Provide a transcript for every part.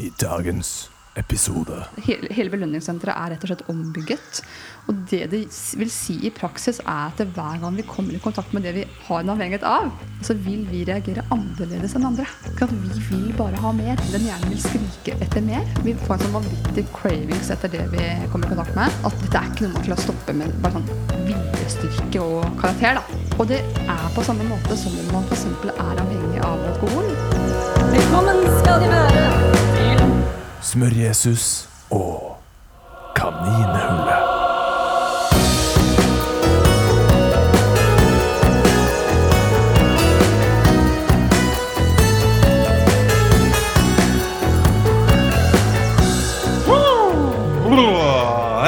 i dagens episode. Hele, hele belønningssenteret er rett og slett ombygget. Og det det vil si i praksis, er at hver gang vi kommer i kontakt med det vi har en avhengighet av, så vil vi reagere annerledes enn andre. At vi vil bare ha mer. Den hjernen vil skrike etter mer. Vi får en sånn vanvittig cravings etter det vi kommer i kontakt med. At dette er ikke noe man klarer å stoppe med bare sånn viljestyrke og karakter. da. Og det er på samme måte som om man f.eks. er avhengig av alkohol. Velkommen skal de være Smør-Jesus og kaninhullet.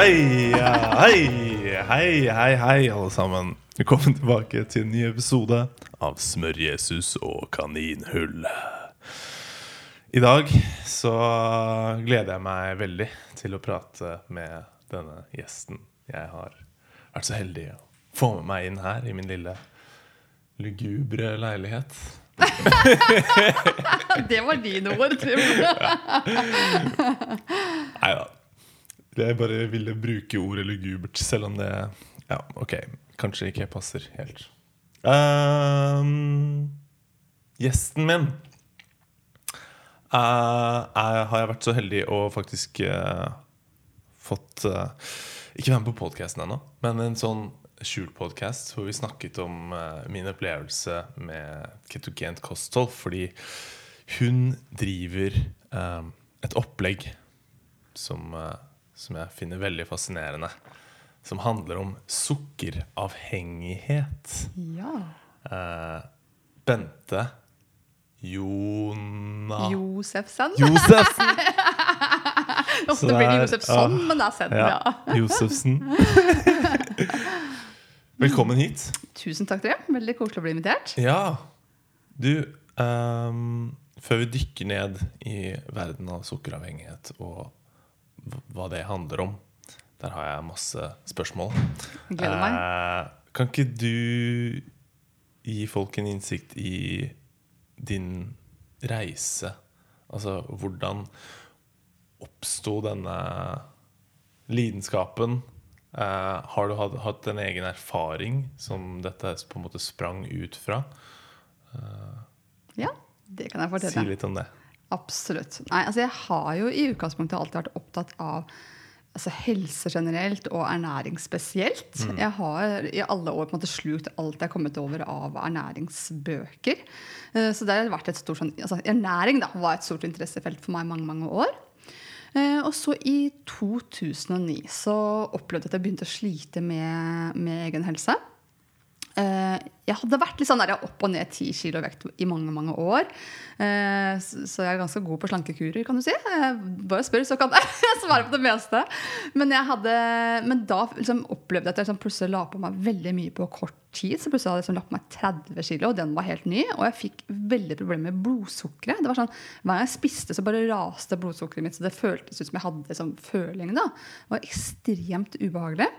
Hei, hei, hei, hei, hei, alle sammen. Velkommen tilbake til en ny episode av Smør-Jesus og kaninhull. I dag så gleder jeg meg veldig til å prate med denne gjesten jeg har vært så heldig å få med meg inn her i min lille lugubre leilighet. Det var dine ord, Trym. Nei da. Jeg bare ville bruke ordet lugubert, selv om det Ja, ok, kanskje ikke passer helt. Um, gjesten min eh, er, har jeg vært så heldig å faktisk eh, fått eh, Ikke være med på podkasten ennå, men en sånn skjult podkast hvor vi snakket om min opplevelse med ketogent kosthold. Fordi hun driver et opplegg som, som jeg finner veldig fascinerende. Som handler om sukkeravhengighet. Ja. Bente Jona Josefsen. Josefsen! Ofte blir det Josefsson, men det er Sen. Ja, Ja. Josefsen. Velkommen hit. Tusen takk, dere. Veldig koselig å bli invitert. Ja, du um, Før vi dykker ned i verden av sukkeravhengighet og hva det handler om, der har jeg masse spørsmål. Gleder meg. Uh, kan ikke du gi folk en innsikt i din reise? Altså hvordan oppsto denne lidenskapen? Eh, har du hatt, hatt en egen erfaring som dette på en måte sprang ut fra? Ja, det kan jeg fortelle. Si litt om det. Absolutt. Nei, altså jeg har jo i utgangspunktet alltid vært opptatt av altså helse generelt og ernæring spesielt. Jeg har i alle år på en måte slukt alt jeg har kommet over av ernæringsbøker. Eh, Så det har vært et stort sånn, altså Ernæring da, var et stort interessefelt for meg mange mange år. Eh, Og så i 2009 så opplevde jeg at jeg begynte å slite med, med egen helse. Eh, jeg hadde vært litt sånn der opp og ned 10 kilo vekt i mange mange år. Eh, så jeg er ganske god på slankekurer, kan du si. Eh, bare spør, så kan jeg svare på det meste. Men, hadde, men da liksom opplevde jeg at jeg liksom plutselig la på meg veldig mye på kort tid. Så plutselig hadde jeg liksom lagt på meg 30 kilo, og den var helt ny. Og jeg fikk veldig problemer med blodsukkeret. Det var sånn, Hver gang jeg spiste, så bare raste blodsukkeret mitt. Så det føltes ut som jeg hadde liksom, føling. da. Det var ekstremt ubehagelig.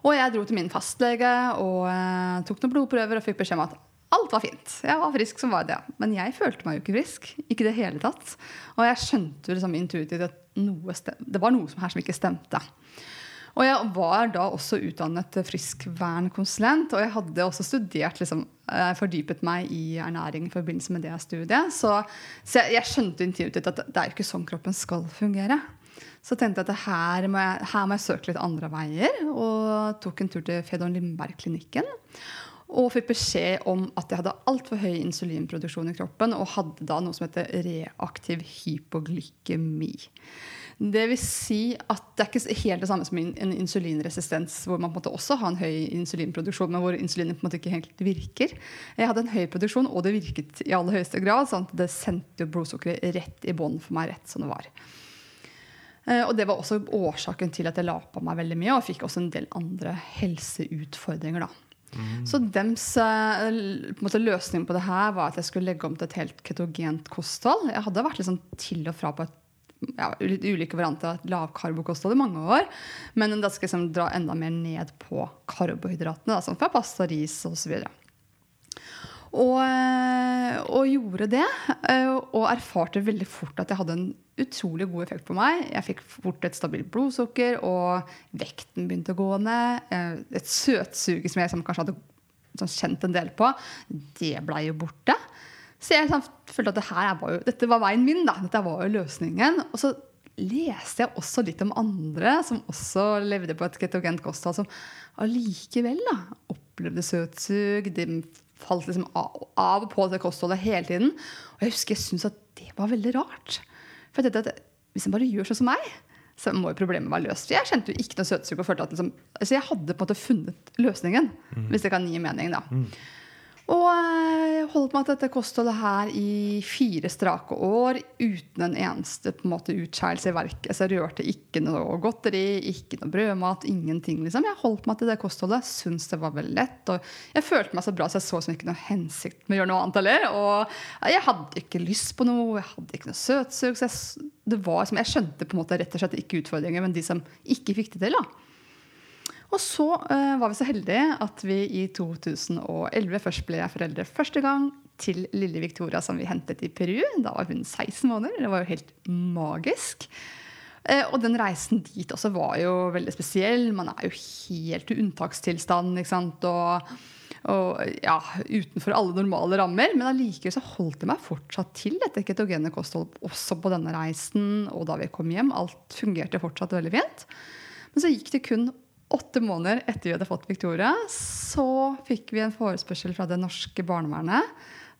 Og jeg dro til min fastlege og eh, tok noen blodprøver og fikk beskjed om at alt var fint. Jeg var frisk som var det. Men jeg følte meg jo ikke frisk. Ikke det hele tatt. Og jeg skjønte liksom intuitivt at det var noe som her som ikke stemte. Og jeg var da også utdannet friskvernkonsulent, og jeg hadde også studert liksom, eh, fordypet meg i ernæring i forbindelse med det studiet. Så, så jeg, jeg skjønte intuitivt at det er jo ikke sånn kroppen skal fungere. Så tenkte jeg at her må jeg, her må jeg søke litt andre veier, og tok en tur til Fedon Lindberg-klinikken. Og fikk beskjed om at jeg hadde altfor høy insulinproduksjon i kroppen og hadde da noe som heter reaktiv hypoglykemi. Det vil si at det er ikke helt det samme som en en insulinresistens, hvor man på en måte også har en høy insulinproduksjon, men hvor insulinet på en måte ikke helt virker. Jeg hadde en høy produksjon, og det virket i aller høyeste grad. sånn at det sendte jo blodsukkeret rett i bånn for meg, rett som det var. Eh, Og det var også årsaken til at jeg la på meg veldig mye, og fikk også en del andre helseutfordringer. da. Så dems eh, på løsning på det her var at jeg skulle legge om til et helt ketogent kosthold. Jeg hadde vært liksom til og fra på et ja, litt ulike varianter av et lavkarbokosthold i mange år. Men da skal jeg liksom dra enda mer ned på karbohydratene, da, som fra pasta, ris osv. Og, eh, og gjorde det. Og erfarte veldig fort at jeg hadde en utrolig god effekt på meg. Jeg fikk fort et stabilt blodsukker, og vekten begynte å gå ned. Eh, Et søtsuge som jeg kanskje hadde kjent en del på, det blei jo borte. Så jeg følte at det var jo, dette var veien min. da, Dette var jo løsningen. Og så leste jeg også litt om andre som også levde på et ketogent kosthold, som allikevel da, opplevde søtsug. De falt liksom av, og på det kostholdet hele tiden. Og jeg husker jeg syntes at det var veldig rart. For jeg tenkte at hvis en bare gjør sånn som meg, så må jo problemet være løst. Jeg kjente jo ikke noe søtsug. og følte at liksom, altså Jeg hadde på en måte funnet løsningen, hvis det kan gi mening. da. Og jeg holdt meg til dette kostholdet her i fire strake år uten en eneste på en måte utskeielse i verket. Så jeg rørte ikke noe godteri, ikke noe brødmat, ingenting. liksom. Jeg holdt meg til det kostholdet, syntes det var veldig lett. Og jeg følte meg så bra så jeg så som ikke noe hensikt med å gjøre noe annet heller. Og jeg hadde ikke lyst på noe, jeg hadde ikke noe søtsug. Så jeg, det var, jeg skjønte på en måte rett og slett ikke utfordringer, men de som ikke fikk det til. da. Og så eh, var vi så heldige at vi i 2011 først ble jeg foreldre første gang til lille Victoria som vi hentet i Peru. Da var hun 16 måneder. Det var jo helt magisk. Eh, og den reisen dit også var jo veldig spesiell. Man er jo helt i unntakstilstand. ikke sant? Og, og ja, utenfor alle normale rammer. Men allikevel så holdt jeg meg fortsatt til dette ketogene kostholdet også på denne reisen. Og da vi kom hjem. Alt fungerte fortsatt veldig fint. Men så gikk det kun åtte måneder etter vi hadde fått Victoria, så fikk vi en forespørsel fra det norske barnevernet.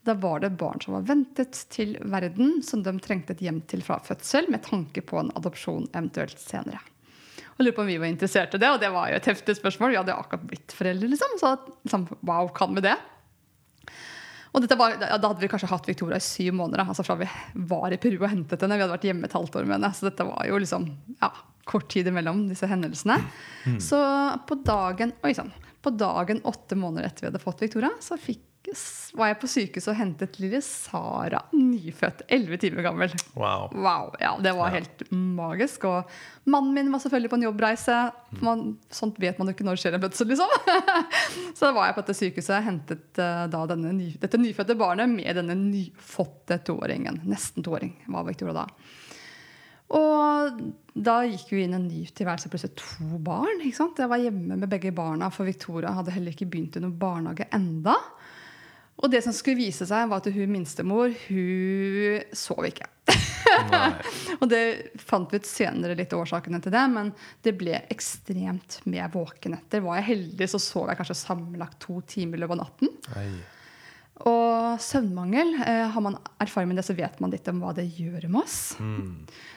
Da var det barn som var ventet til verden, som de trengte et hjem til fra fødsel, med tanke på en adopsjon eventuelt senere. Og lurer på om vi var interessert i det, og det var jo et heftig spørsmål. Vi hadde akkurat blitt foreldre, liksom. Så liksom, wow, kan vi det? Og var, da hadde vi kanskje hatt Victoria i syv måneder. Altså fra vi var i Peru og hentet henne. Vi hadde vært hjemme et halvt år med henne. Så dette var jo liksom ja, kort tid imellom disse hendelsene. Så på dagen, oi, sann, på dagen åtte måneder etter vi hadde fått Victoria, så fikk, var jeg på sykehuset og hentet lille Sara, nyfødt, elleve timer gammel. Wow. Wow, ja, Det var helt magisk. Og mannen min var selvfølgelig på en jobbreise. Man, sånt vet man jo ikke når det skjer en fødsel, liksom. Så da var jeg på dette sykehuset hentet eh, da denne dette nyfødte barnet med denne nyfødte toåringen. Nesten toåring var Victoria da. Og da gikk vi inn i en ny tilværelse, plutselig to barn. ikke sant? Jeg var hjemme med begge barna, for Victoria hadde heller ikke begynt i noen barnehage enda. Og det som skulle vise seg, var at hun minstemor, hun sov ikke. Og det fant vi ut senere litt årsakene til det, men det ble ekstremt med våkenetter. Var jeg heldig, så sov jeg kanskje sammenlagt to timer i løpet av natten. Nei. Og søvnmangel, eh, har man erfaring med det, så vet man litt om hva det gjør med oss.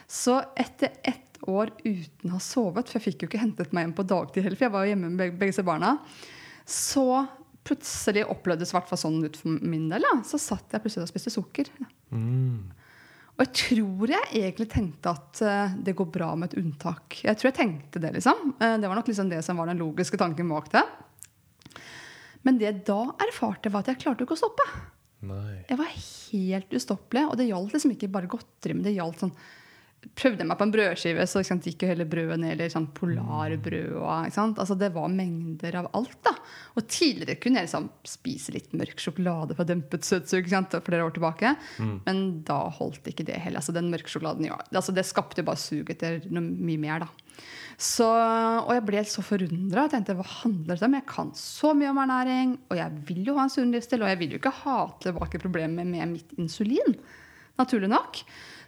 Så etter ett år uten å ha sovet, for jeg fikk jo ikke hentet meg hjem på dagtid heller, for jeg var jo hjemme med begge, begge barna, så plutselig opplevdes det hvert sånn ut for min del. Da. Så satt jeg plutselig og spiste sukker. Og jeg tror jeg egentlig tenkte at uh, det går bra med et unntak. Jeg tror jeg tenkte Det liksom. Uh, det var nok liksom det som var den logiske tanken bak det. Men det jeg da erfarte, var at jeg klarte ikke å stoppe. Nei. Jeg var helt ustoppelig, og det gjaldt liksom ikke bare godteri, men det gjaldt sånn Prøvde jeg meg på en brødskive, så sant, gikk jo hele brødet ned Eller sånn polarbrød. Og? Altså, det var mengder av alt. da. Og tidligere kunne jeg liksom spise litt mørk sjokolade for dempet søtsug flere år tilbake. Men da holdt ikke det heller. Altså, den mørke sjokoladen, ja, altså, det skapte jo bare sug etter noe mye mer. da. Så, og jeg ble så forundra. Jeg tenkte, hva handler det om? Jeg kan så mye om ernæring, og jeg vil jo ha en sunn livsstil, og jeg vil jo ikke ha tilbake problemet med mitt insulin. Naturlig nok.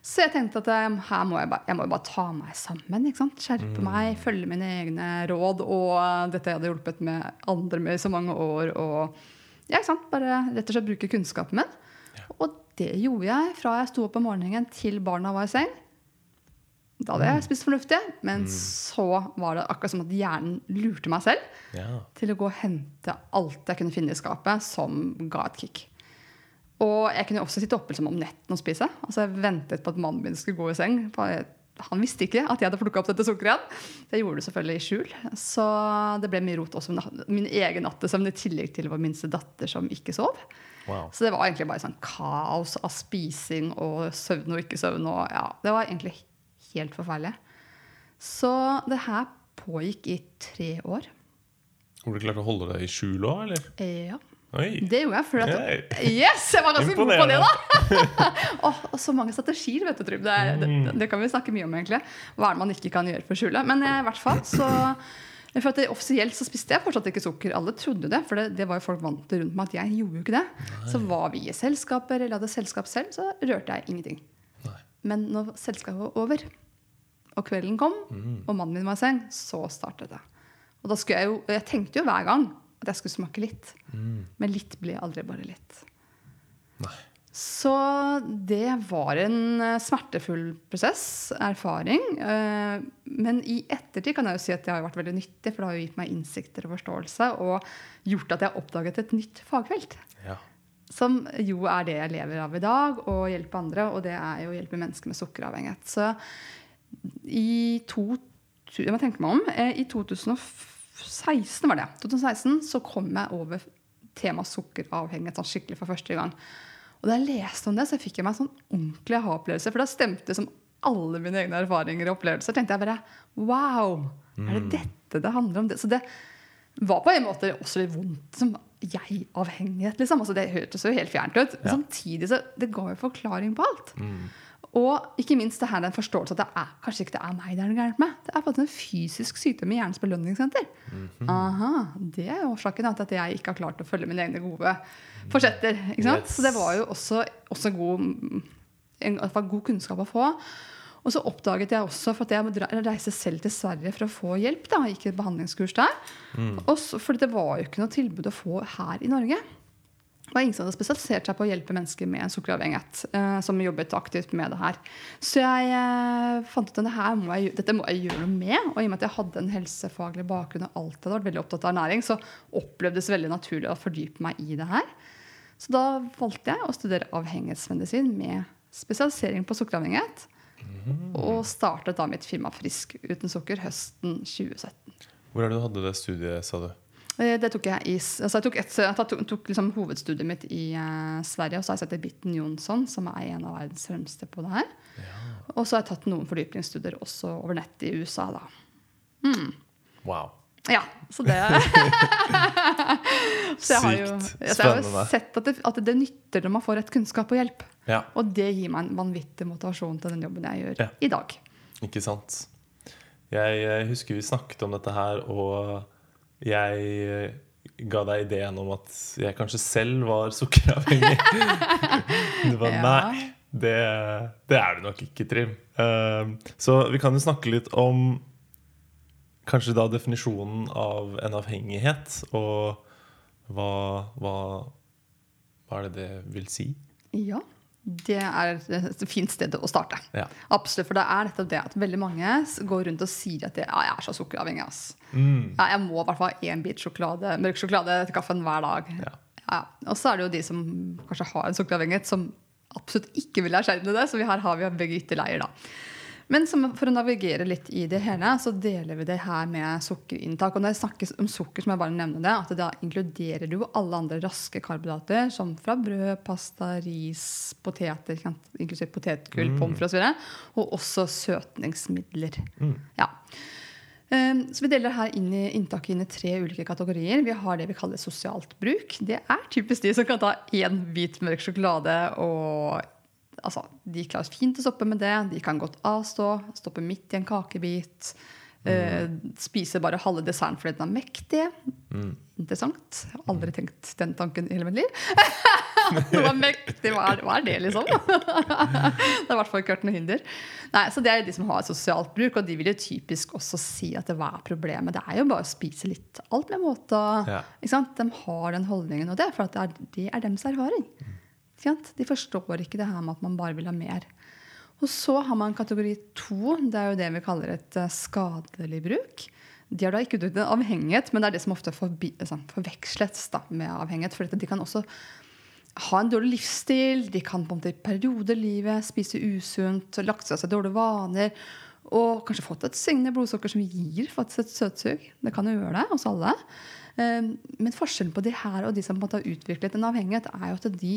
Så jeg tenkte at eh, her må jeg, bare, jeg må bare ta meg sammen. Skjerpe meg, følge mine egne råd. Og dette jeg hadde hjulpet med andre med i så mange år. Og ja, bare rett og slett bruke kunnskapen min. Og det gjorde jeg fra jeg sto opp om morgenen til barna var i seng. Da hadde jeg spist fornuftig, men så var det akkurat som at hjernen lurte meg selv Ja. til å gå og hente alt jeg kunne finne i skapet som ga et kick. Og jeg kunne også sitte oppe liksom, om netten og spise. Altså Jeg ventet på at mannen min skulle gå i seng. Han visste ikke at jeg hadde plukka opp dette sukkeret. Det gjorde det selvfølgelig i skjul. Så det ble mye rot også med min egen nattesøvn, i tillegg til vår minste datter som ikke sov. Wow. Så det var egentlig bare sånn kaos av spising og søvn og ikke søvn. Og ja, det var egentlig helt forferdelig. Så det her pågikk i tre år. Har du klart å holde deg i skjul òg, eller? Eh, Ja. Oi. Det gjorde jeg. fordi at, yes, jeg var ganske god på det, da! Åh, og så mange strategier, vet du, Trym. Det, det, det kan vi snakke mye om, egentlig. Hva er det man ikke kan gjøre for å skjule? Men i hvert fall så for at det, Offisielt så spiste jeg fortsatt ikke sukker. Alle trodde det, for det, det var jo folk vant til rundt meg at jeg gjorde jo ikke det. Så var vi i selskaper eller hadde selskap selv, så rørte jeg ingenting. Nei. Men når selskapet var over, og kvelden kom, Mm. og mannen min var i seng, så startet det. Og da skulle jeg jo, jeg tenkte jo hver gang at jeg skulle smake litt. Men litt ble aldri bare litt. Nei. Så det var en eh, smertefull prosess, erfaring. eh, Men i ettertid kan jeg jo si at det har vært veldig nyttig, for det har jo gitt meg innsikter og forståelse, og gjort at jeg har oppdaget et nytt fagfelt. Ja. Som jo er det jeg lever av i dag, å hjelpe andre. Og det er jo å hjelpe mennesker med sukkeravhengighet. Så i to, jeg må tenke meg om, eh, i 2016 var det. 2016 så kom jeg over temaet sukkeravhengighet sånn skikkelig for første gang. Og da jeg leste om det, så fikk jeg meg en sånn ordentlig aha-opplevelse. For da stemte som alle mine egne erfaringer og opplevelser. tenkte jeg bare wow! Er det dette det handler om? Det? Så det var på en måte også litt vondt som jeg-avhengighet. Liksom. Altså, det hørtes jo helt fjernt ut. Ja. samtidig så det ga jo forklaring på alt. Og ikke minst det her den forståelse at det er, kanskje ikke det er meg det er noe gærent med. Det er faktisk en fysisk sykdom i hjernens belønningssenter. Aha, Det er årsaken til at jeg ikke har klart å følge mine egne gode forsetter. Ikke sant? Yes. Så det var jo også, også god, en, det var god kunnskap å få. Og så oppdaget jeg også, for at jeg reiste selv til Sverige for å få hjelp. da, Gikk et behandlingskurs der. Og så, for det var jo ikke noe tilbud å få her i Norge. Var ingen som hadde spesialisert seg på å hjelpe mennesker med sukkeravhengighet. Eh, som jobbet aktivt med det her. Så jeg eh, fant ut at det må jeg, dette må jeg gjøre noe med. Og i og med at jeg hadde en helsefaglig bakgrunn og alltid hadde vært veldig opptatt av ernæring, så opplevdes det veldig naturlig å fordype meg i det her. Så da valgte jeg å studere avhengighetsmedisin med spesialisering på sukkeravhengighet. Og startet da mitt firma Frisk uten sukker høsten 2017. Hvor er det du hadde det studiet, sa du? Eh, Det tok jeg i altså jeg tok, et, jeg tok, tok liksom hovedstudiet mitt i uh, Sverige, og så har jeg sett Bitten Jonsson, som er en av verdens fremste på det her. Og så har jeg tatt noen fordypningsstudier også over nett i USA, da. Wow. Ja, så det Så har jo, Sykt så jeg har jo sett at det, at det nytter når man får rett kunnskap og hjelp. Ja, Og det gir meg en vanvittig motivasjon til den jobben jeg gjør Ja. i dag. ikke sant? Jeg husker vi snakket om dette her, og jeg ga deg ideen om at jeg kanskje selv var sukkeravhengig. Du var Ja. nei, det, det er du nok ikke, Trym. Eh, så vi kan jo snakke litt om kanskje da definisjonen av en avhengighet, og hva, hva, hva er det det vil si? Ja, det er et fint sted å starte. Ja. Absolutt, for det er nettopp det at veldig mange går rundt og sier at de, ja, jeg er så sukkeravhengig. Mm. Ja, jeg må i hvert fall ha én bit sjokolade, mørk sjokolade til kaffen hver dag. Ja. Ja. Og så er det jo de som kanskje har en sukkeravhengighet, som absolutt ikke vil erkjenne det. Så vi her har vi begge ytterleier, da. Men som, for å navigere litt i det hele, så deler vi det her med sukkerinntak. Og når jeg snakker om sukker, så må jeg bare nevne det, at da inkluderer du alle andre raske karbohydrater, som fra brød, pasta, ris, poteter, inklusiv potetgull, mm. pommes frites osv., og også søtningsmidler. Ja. Um, Så Vi deler her inn i inntaket inn i tre ulike kategorier. Vi har det vi kaller sosialt bruk. Det er typisk de som kan ta én bit mørk sjokolade. og altså, De klarer fint å stoppe med det. De kan godt avstå, stoppe midt i en kakebit. eh, spise bare halve desserten fordi den er mektig. Interessant. Jeg har aldri tenkt den tanken i hele mitt liv. det var mektig, hva er, hva er det, liksom? det har i hvert fall ikke vært noe hinder. Nei, så Det er de som har et sosialt bruk, og de vil jo typisk også si at det hva er problemet. Det er jo bare å spise litt alt med måte. Ja. De har den holdningen, og det er for at det er, det er deres erfaring. De forstår ikke det her med at man bare vil ha mer. Og så har man kategori to. Det er jo det vi kaller et eh, skadelig bruk. De har da ikke utviklet en avhengighet, men det er det som ofte forbi, sånn, forveksles da, med avhengighet. For de kan også ha en dårlig livsstil, de kan på en måte i perioder i livet spise usunt, lagt seg seg dårlige vaner, og kanskje fått et svingende blodsukker som gir faktisk et søtsug. Det kan jo gjøre det hos alle. Eh, Men forskjellen på de her og de som har utviklet en avhengighet, er jo at de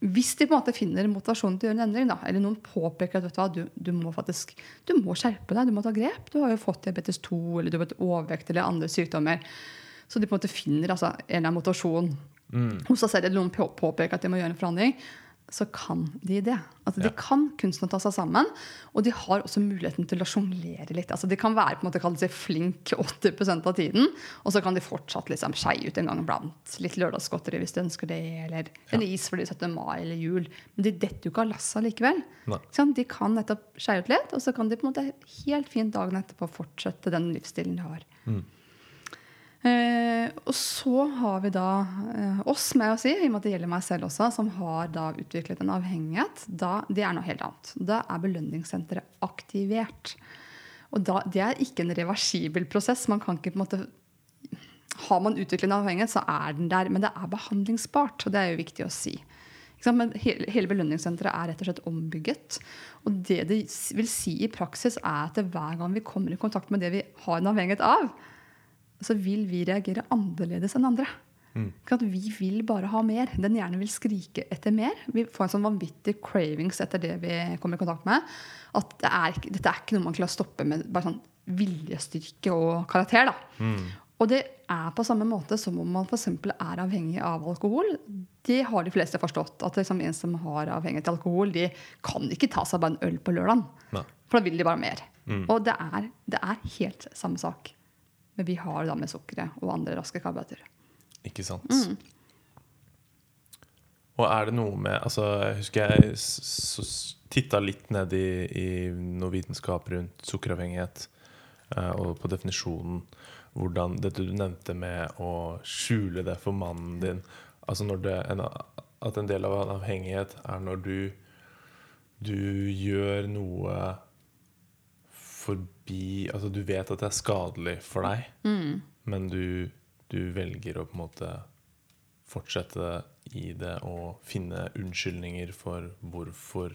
hvis de på en måte finner motivasjon til å gjøre en endring, da, eller noen påpeker at vet du, du, du må faktisk du må skjerpe deg, du må ta grep. Du har jo fått diabetes 2 eller du har fått overvekt eller andre sykdommer. Så de på en måte finner altså, en eller annen motivasjon hos deg selv, eller noen påpeker at de må gjøre en forandring, så kan de det. Altså, Ja. De kan kunsten å ta seg sammen, og de har også muligheten til å sjonglere litt. Altså, de kan være på en måte kall flink 80 av tiden, og så kan de fortsatt liksom, skeie ut en gang iblant. Litt lørdagsgodteri hvis de ønsker det, eller en is fordi 17. mai eller jul. Men de detter jo ikke av lasset likevel. Sånn, De kan nettopp skeie ut litt, og så kan de på en måte helt fint dagen etterpå fortsette den livsstilen de har. Eh, og så har vi da eh, oss, med å si, i og med at det gjelder meg selv også, som har da utviklet en avhengighet. Da, det er noe helt annet. Da er belønningssenteret aktivert. Og da, det er ikke en reversibel prosess. Man kan ikke på en måte Har man utviklet en avhengighet, så er den der. Men det er behandlingsbart, og det er jo viktig å si. Men hele, hele belønningssenteret er rett og slett ombygget. Og det det vil si i praksis, er at hver gang vi kommer i kontakt med det vi har en avhengighet av, så vil vi reagere annerledes enn andre. Mm. at Vi vil bare ha mer. Den hjernen vil skrike etter mer. Vi får en sånn vanvittig cravings etter det vi kommer i kontakt med. At det er, dette er ikke noe man klarer å stoppe med bare sånn viljestyrke og karakter. da. Og det er på samme måte som om man f.eks. er avhengig av alkohol. Det har de fleste forstått. At liksom en som har avhengighet av alkohol, de kan ikke ta seg bare en øl på lørdagen. For da vil de bare mer. Og det er, det er helt samme sak. Men vi har da med sukkeret og andre raske karbohydrater. Ikke sant? Mm. Og er det noe med altså, Jeg husker jeg titta litt ned i, i noe vitenskap rundt sukkeravhengighet. eh, og på definisjonen hvordan dette du nevnte med å skjule det for mannen din. Altså når det, en, At en del av en avhengighet er når du du gjør noe forbi Altså du vet at det er skadelig for deg, men du, du velger å på en måte fortsette i det og finne unnskyldninger for hvorfor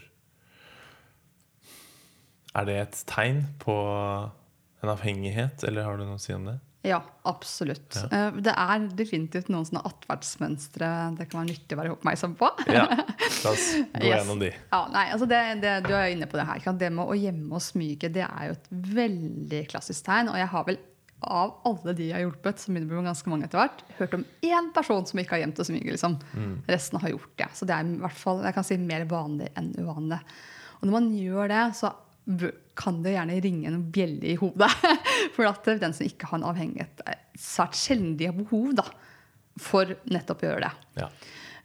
Er det et tegn på en avhengighet, eller har du noe å si om det? Ja, absolutt. Ja. Det er definitivt noen sånne atferdsmønstre det kan være nyttig å være oppmerksom på. Ja, La oss gå gjennom de. Ja, nei, altså det, det, du er inne på det her. Det med å gjemme og smyge det er jo et veldig klassisk tegn. Og jeg har vel av alle de jeg har hjulpet, som begynner å ganske mange etter hvert, hørt om én person som ikke har gjemt og smyget. Liksom. Resten har gjort det. Så det er i hvert fall jeg kan si, mer vanlig enn uvanlig. Og når man gjør det, så kan det gjerne ringe en bjelle i hodet. For at den som ikke har en avhengighet, er svært sjelden de har behov da, for nettopp å gjøre det. Ja.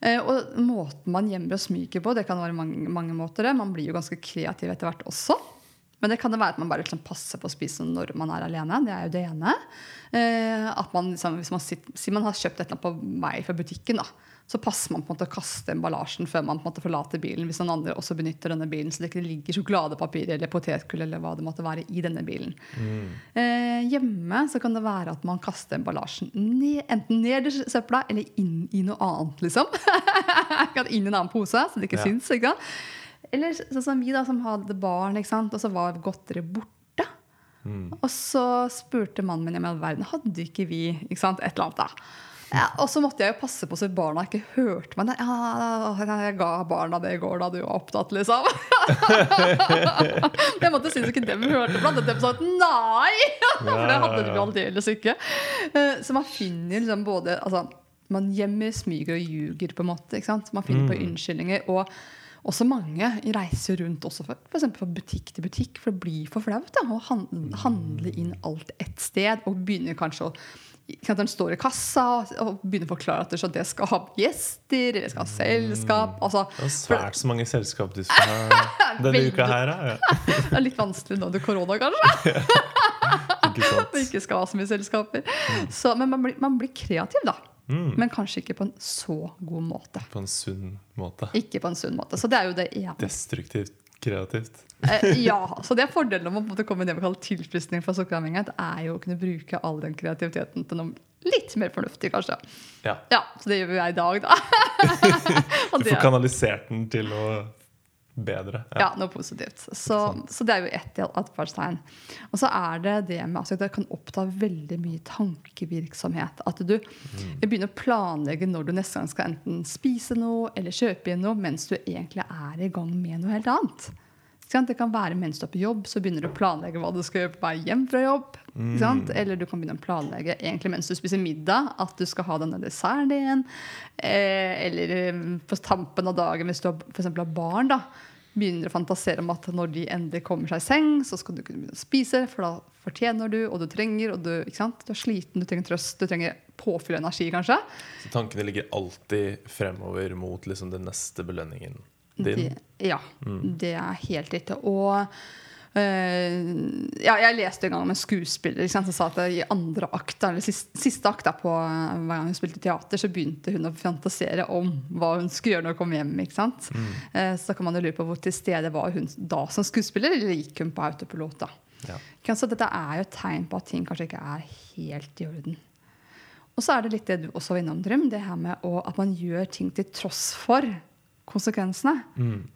Eh, og måten man gjemmer og smyger på, det kan være mange, mange måter. Man blir jo ganske kreativ etter hvert også. Men det kan det være at man bare liksom passer på å spise når man er alene. Det er jo det ene. Eh, at man, liksom, hvis man, sitter, si man har kjøpt et eller annet på vei fra butikken, da, så passer man på en måte å kaste emballasjen før man på en måte forlater bilen. Hvis noen andre også benytter denne bilen, så det ikke ligger sjokoladepapir eller potetgull eller hva det måtte være i denne bilen. Eh, hjemme så kan det være at man kaster emballasjen ned, enten ned i søpla eller inn i noe annet, liksom. Inn i en annen pose, så det ikke Ja. syns. Ikke sant? Eller sånn som vi da, som hadde barn, ikke sant? og så var godteriet borte. Og så spurte mannen min i all verden hadde ikke vi ikke sant? et eller annet. da. Ja, og så måtte jeg jo passe på så barna ikke hørte meg. Ja, jeg ga barna det i går da du var opptatt, liksom. jeg måtte synes ikke dem hørte på. annet. De sa nei! For det hadde de aldeles ikke. Eh, Så man finner liksom både altså, Man gjemmer, smyger og ljuger, på en måte. Ikke sant? Man finner på unnskyldninger. Og også mange reiser rundt også for, for fra butikk til butikk, for det blir for flaut å handle inn alt ett sted. Og begynner kanskje å sant, står i kassa og begynner å forklare at det, skal ha gjester, eller det skal ha selskap. Altså, Det er svært så mange selskap du skal ha denne uka her. Ja. det er litt vanskelig nå under korona, kanskje. Ikke sant? Ikke skal ha så mye selskaper. Så, men man blir, man blir kreativ, da. Men kanskje ikke på en så god måte. På en sunn måte. Ikke på en sunn måte. Så det er jo det ene. Destruktivt kreativt. Eh, ja, så det er fordelen om å på en måte komme med det vi kaller tilfriskning fra sukkeravhengighet, er jo å kunne bruke all den kreativiteten til noe litt mer fornuftig, kanskje. Ja. Ja, så det gjør jo jeg i dag, da. Du får er- kanalisert den til noe bedre. Ja, noe positivt. Så, så det er jo ett atferdstegn. Og så er det det med at det kan oppta veldig mye tankevirksomhet. At du begynner å planlegge når du neste gang skal enten spise noe eller kjøpe inn noe, mens du egentlig er i gang med noe helt annet. Det kan være mens du er på jobb, så begynner du å planlegge hva du skal gjøre på vei hjem fra jobb. Sant? Eller du kan begynne å planlegge egentlig mens du spiser middag, at du skal ha denne desserten igjen. Eh, eller eh, på tampen av dagen, hvis du har, for har barn, da, begynner å fantasere om at når de endelig kommer seg i seng, så skal du kunne begynne å spise, for da fortjener du, og du trenger, og du, du er sliten, du trenger trøst, du trenger påfyll av energi, kanskje. Så tankene ligger alltid fremover mot liksom den neste belønningen din. Det, ja, det er helt riktig. Og Uh, ja, jeg leste en gang om en skuespiller som sa at i andre akt, eller siste, siste akt da, på eh, hver gang hun spilte teater, så begynte hun å fantasere om hva hun skulle gjøre når hun kom hjem. ikke sant? Eh, så kan man jo lure på hvor til stede var hun da som skuespiller, eller gikk hun på autopilot? da? Ja. Så dette er jo et tegn på at ting kanskje ikke er helt i orden. Og så er det litt det du også var innom, Drøm, det her med å, at man gjør ting til tross for konsekvensene.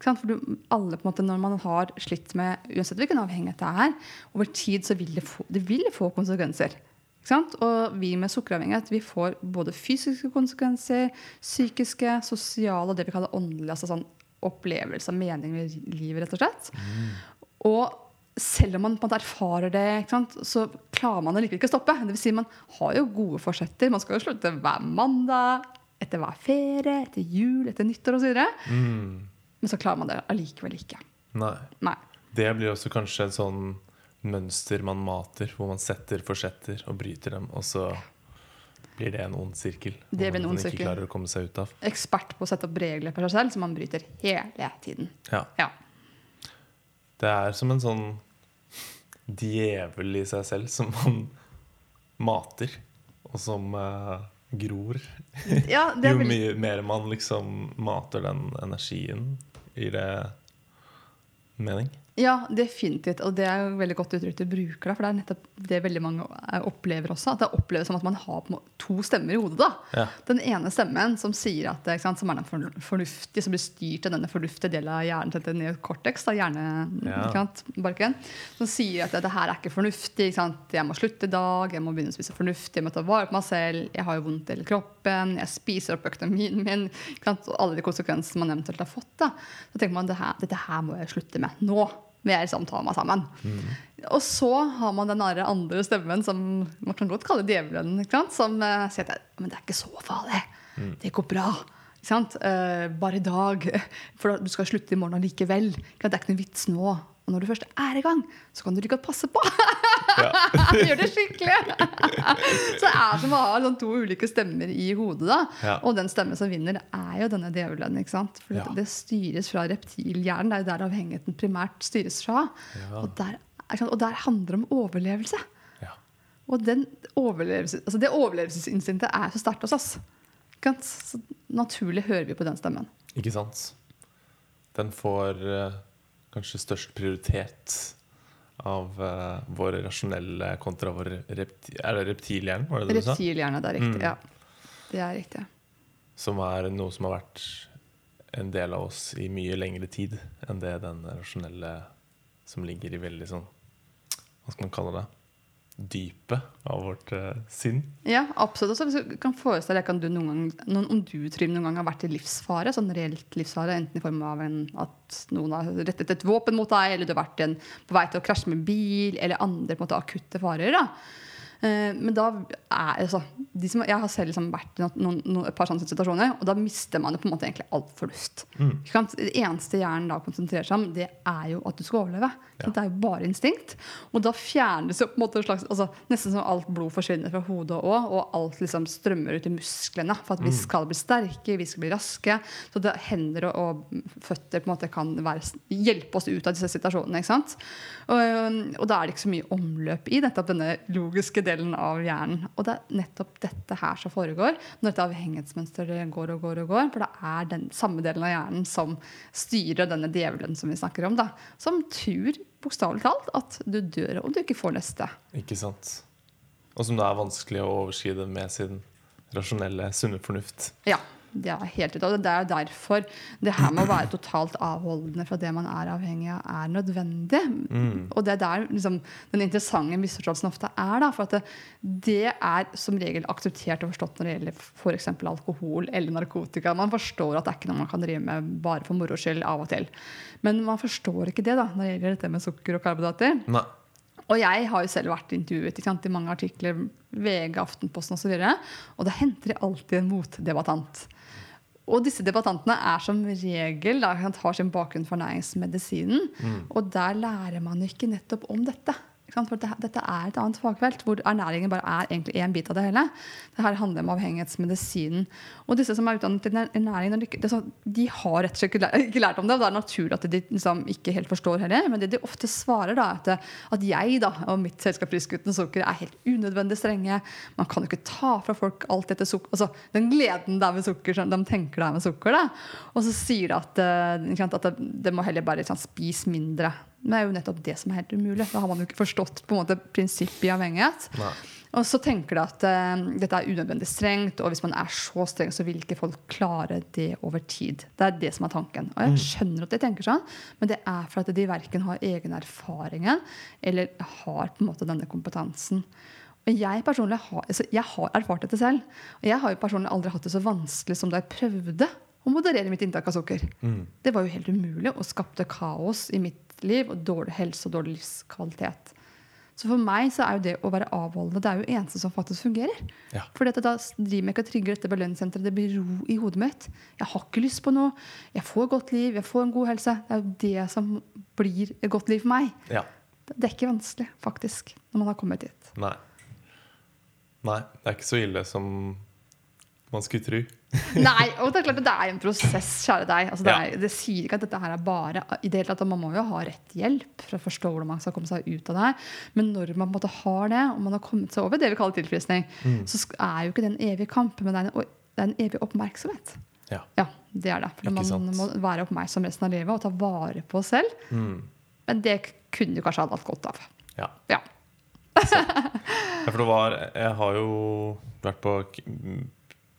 Sant? For du, alle på en måte, Når man har slitt med uansett hvilken avhengighet det er, over tid så vil det få, det vil få konsekvenser. Og vi med sukkeravhengighet vi får både fysiske konsekvenser, psykiske, sosiale og det vi kaller åndelige. altså sånn opplevelse av mening med livet, rett og slett. Og selv om man på en måte erfarer det, så klarer man det likevel ikke å stoppe. Det vil si, man har jo gode forsetter. Man skal jo slutte hver mandag, etter hver ferie, etter jul, etter nyttår osv. Mm. Men så klarer man det allikevel ikke. Nei. Nei. Det blir også kanskje et sånn mønster man mater, hvor man setter forsetter og bryter dem, og så blir det en ond sirkel. Det blir en ond ikke sirkel. klarer å komme seg ut av. Ekspert på å sette opp regler for seg selv som man bryter hele tiden. Ja. Ja. Det er som en sånn djevel i seg selv som man mater, og som eh, gror. Ja, det Jo veldig- mye mer man liksom mater den energien, gir det mening. Ja, definitivt. Og det er jo veldig godt uttrykk du bruker. Da, for det er nettopp det veldig mange eh, opplever også. At det oppleves som at man har to stemmer i hodet. da. Ja. Den ene stemmen som sier at, ikke sant, som er den fornuftige, som blir styrt av denne fornuftige delen av hjernen til den neocortex, da, hjernebarken, Ja. sant, barken, som sier at det her er ikke fornuftig. Ikke? Jeg må slutte i dag, jeg må begynne å spise fornuftig, jeg må ta vare på meg selv, jeg har jo vondt i hele kroppen, jeg spiser opp økonomien min. Ikke sant? Og alle de konsekvensene man eventuelt har fått. da. Så tenker man det her, dette her må jeg slutte med nå. Ta meg sammen. Og så har man den andre stemmen som man kan godt kalle djevelen. Som uh, sier at men det er ikke så farlig. Det går bra. Eh, bare i dag. For du skal slutte i morgen allikevel. Det er ikke noe vits nå. Og når du først er i gang, så kan du ikke passe på. Gjør det skikkelig! så det er som å ha sånn to ulike stemmer i hodet. da. Ja. Og den stemmen som vinner, er jo denne djevelen. ikke sant? For Ja. det styres fra reptilhjernen. Det er jo der avhengigheten primært styres fra. Og, der, og der handler det om overlevelse. Ja. Og den overlevelse, altså det overlevelsesinstinktet er så sterkt hos oss. Ikke sant? Så naturlig hører vi på den stemmen. Ikke sant? Den får eh, kanskje størst prioritet av uh, vår rasjonelle kontra vår repti Er det reptilhjerne, var det det? Reptilhjerne, det er riktig. Mm. Ja. Det er riktig. Som er noe som har vært en del av oss i mye lengre tid enn det den rasjonelle som ligger i veldig sånn Hva skal man kalle det? Dypet av vårt uh, sinn. Ja, absolutt. Så hvis du kan forestille deg du gang, noen, om du Trym, noen gang har vært i livsfare, sånn reelt livsfare, enten i form av en, at noen har rettet et våpen mot deg, eller du har vært en, på vei til å krasje med bil, eller andre måte, akutte farer. da. Eh, Men da er altså, de som, Jeg har selv liksom vært i noen, noen, et par sånne situasjoner, og da mister man jo på en måte egentlig all fornuft. Sant? Det eneste hjernen da konsentrerer seg om, det er jo at du skal overleve. Ja. Det er jo bare instinkt. Og da fjernes jo på en måte slags altså, Nesten som alt blod forsvinner fra hodet òg, og alt liksom strømmer ut i musklene for at vi skal bli sterke, vi skal bli raske. Så det, hender og, og føtter på en måte kan være, hjelpe oss ut av disse situasjonene. ikke sant? Og, og da er det ikke så mye omløp i nettopp denne logiske delen av hjernen. Og det er nettopp dette her som foregår når dette avhengighetsmønsteret går og går og går. For det er den samme delen av hjernen som styrer denne djevelen som vi snakker om. da, Som tror bokstavelig talt at du dør om du ikke får neste. Ikke sant? Og som det er vanskelig å overskride med sin rasjonelle, sunne fornuft. Ja, Det er helt ut. Og det er derfor det her med å være totalt avholdende fra det man er avhengig av, er nødvendig. Og det er der liksom, den interessante misforståelsen ofte er. Da, for at det, det er som regel akseptert og forstått når det gjelder f.eks. alkohol eller narkotika. Man forstår at det er ikke noe man kan drive med bare for moro skyld av og til. Men man forstår ikke det da, når det gjelder dette med sukker og karbohydrater. Nei. Og jeg har jo selv vært intervjuet sant, i mange artikler, VG, Aftenposten osv. Og, så videre, og det henter de alltid en motdebattant. Og disse debattantene er som regel da, har sin bakgrunn for næringsmedisinen. Og der lærer man ikke nettopp om dette. For dette er et annet fagfelt hvor ernæringen bare er egentlig én bit av det hele. Det her handler om avhengighetsmedisinen. Og disse som er utdannet i ernæring, de, ikke- det er sånn- de har rett og slett ikke lært, om det. Og det er naturlig at de liksom ikke helt forstår heller. Men det de ofte svarer, da, er at, jeg da, og mitt selskap Frisk uten sukker er helt unødvendig strenge. Man kan jo ikke ta fra folk alt dette sukker Altså den gleden det er med sukker, de tenker det er med sukker. da. Og så sier de at, eh, at det må heller bare liksom, spise mindre. Men det er jo nettopp det som er helt umulig. Da har man jo ikke forstått på en måte prinsippet i avhengighet. Nei. Og så tenker de at uh, dette er unødvendig strengt, og hvis man er så streng, så vil ikke folk klare det over tid. Det er det som er tanken. Og jeg skjønner at de tenker sånn, men det er for at de verken har egen erfaring eller har på en måte denne kompetansen. Og jeg personlig har, altså jeg har erfart dette selv. Og jeg har jo personlig aldri hatt det så vanskelig som da jeg prøvde å moderere mitt inntak av sukker. Det var jo helt umulig og skapte kaos i mitt liv og dårlig helse og dårlig livskvalitet. Så for meg så er jo det å være avholdende det er jo eneste som faktisk fungerer. Ja. For da driver jeg ikke og trigger dette belønningssenteret. Det blir ro i hodet mitt. Jeg har ikke lyst på noe. Jeg får godt liv, jeg får en god helse. Det er jo det som blir et godt liv for meg. Ja. Det er ikke vanskelig, faktisk, når man har kommet dit. Nei. Nei, det er ikke så ille som man skulle tro. Nei, og det er klart det er en prosess, kjære deg. Altså, det, er, det sier ikke at dette her er bare i det hele tatt, at Man må jo ha rett hjelp for å forstå hvordan man skal komme seg ut av det her. Men når man på en måte har det, og man har kommet seg over det vi kaller tilfriskning, så er jo ikke det en evig kamp, men det er en, det er en evig oppmerksomhet. Ja. Ja, det er det. For man sant. må være oppmerksom resten av livet og ta vare på oss selv. Men det kunne du kanskje hatt godt av. ja. Ja. Ja, for det var Jeg har jo vært på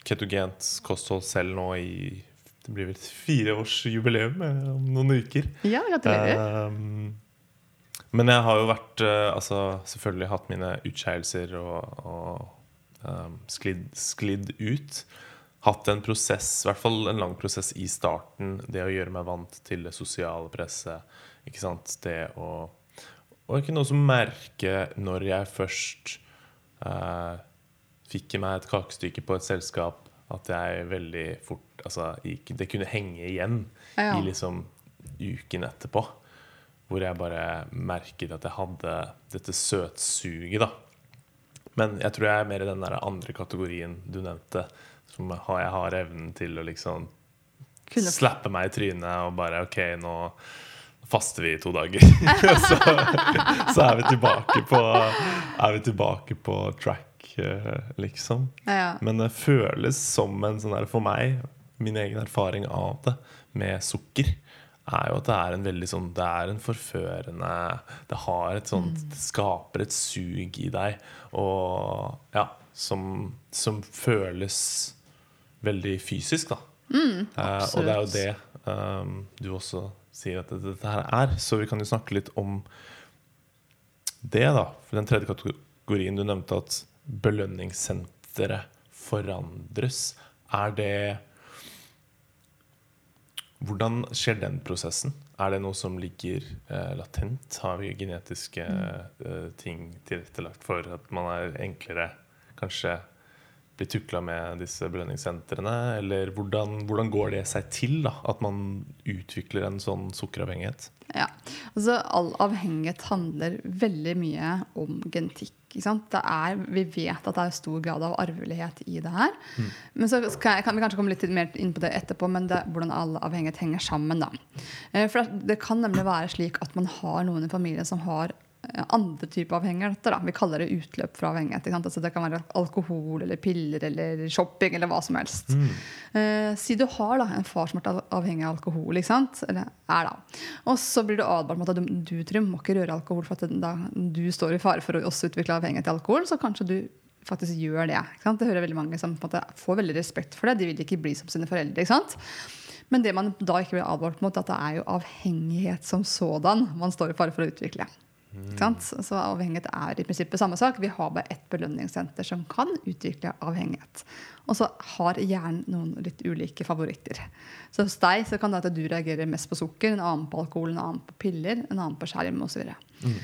ketogent kosthold selv nå i Det blir vel fireårsjubileum eh, om noen uker. ja, gratulerer. Um, men jeg har jo vært eh, Altså selvfølgelig hatt mine utskeielser og, og um, sklidd, sklidd ut. Hatt en prosess, i hvert fall en lang prosess i starten. Det å gjøre meg vant til det sosiale presset. Ikke sant? Det å Og ikke noe som merke når jeg først eh, fikk i meg et kakestykke på et selskap, at jeg veldig fort altså, Det kunne henge igjen Ja. i liksom uken etterpå. Hvor jeg bare merket at jeg hadde dette søtsuget, da. Men jeg tror jeg er mer i den der andre kategorien du nevnte. Som jeg har evnen til å liksom Kunne- slappe meg i trynet og bare OK, nå faster vi i to dager. så, så er vi tilbake på Er vi tilbake på track, liksom. Ja. Men det føles som en sånn der for meg, min egen erfaring av det med sukker, er jo at det er en veldig sånn Det er en forførende Det har et sånt Det skaper et sug i deg, og ja, som, som føles veldig fysisk, da. Eh, og det er jo det um, du også sier at det, dette her er. Så vi kan jo snakke litt om det, da. For den tredje kategorien du nevnte, at belønningssenteret forandres. Er det Hvordan skjer den prosessen? Er det noe som ligger eh, latent? Har vi genetiske eh, ting tilrettelagt for at man er enklere kanskje blir tukla med disse belønningssentrene? Eller hvordan, hvordan går det seg til da, at man utvikler en sånn sukkeravhengighet? Ja, altså All avhengighet handler veldig mye om genetikk. Er, vi vet at det er stor grad av arvelighet i det her. Men så kan, jeg, kan vi kanskje komme litt mer inn på det etterpå, men det, hvordan all avhengighet henger sammen. da. Eh, For det, det kan nemlig være slik at man har noen i familien som har andre typer avhengigheter. Da. Vi kaller det utløp fra avhengighet. Altså det kan være alkohol eller piller eller shopping eller hva som helst. Eh, si du har da, en far som har vært avhengig av alkohol, eller er da. og så blir du advart mot at du, du Trym, må ikke røre alkohol for at da, du står i fare for å også utvikle avhengighet til alkohol. Så kanskje du faktisk gjør det. Det hører veldig mange som måte, får veldig respekt for det. De vil ikke bli som sine foreldre. ikke sant? Men det man da ikke blir advart mot, at det er jo avhengighet som sådan man står i fare for å utvikle. Sant? Så avhengighet er i prinsippet samme sak. Vi har bare ett belønningssenter som kan utvikle avhengighet. Og så har hjernen noen litt ulike favoritter. Så hos deg så kan det at du reagerer mest på sukker, en annen på alkohol, en annen på piller, en annen på skjerm osv. Mm.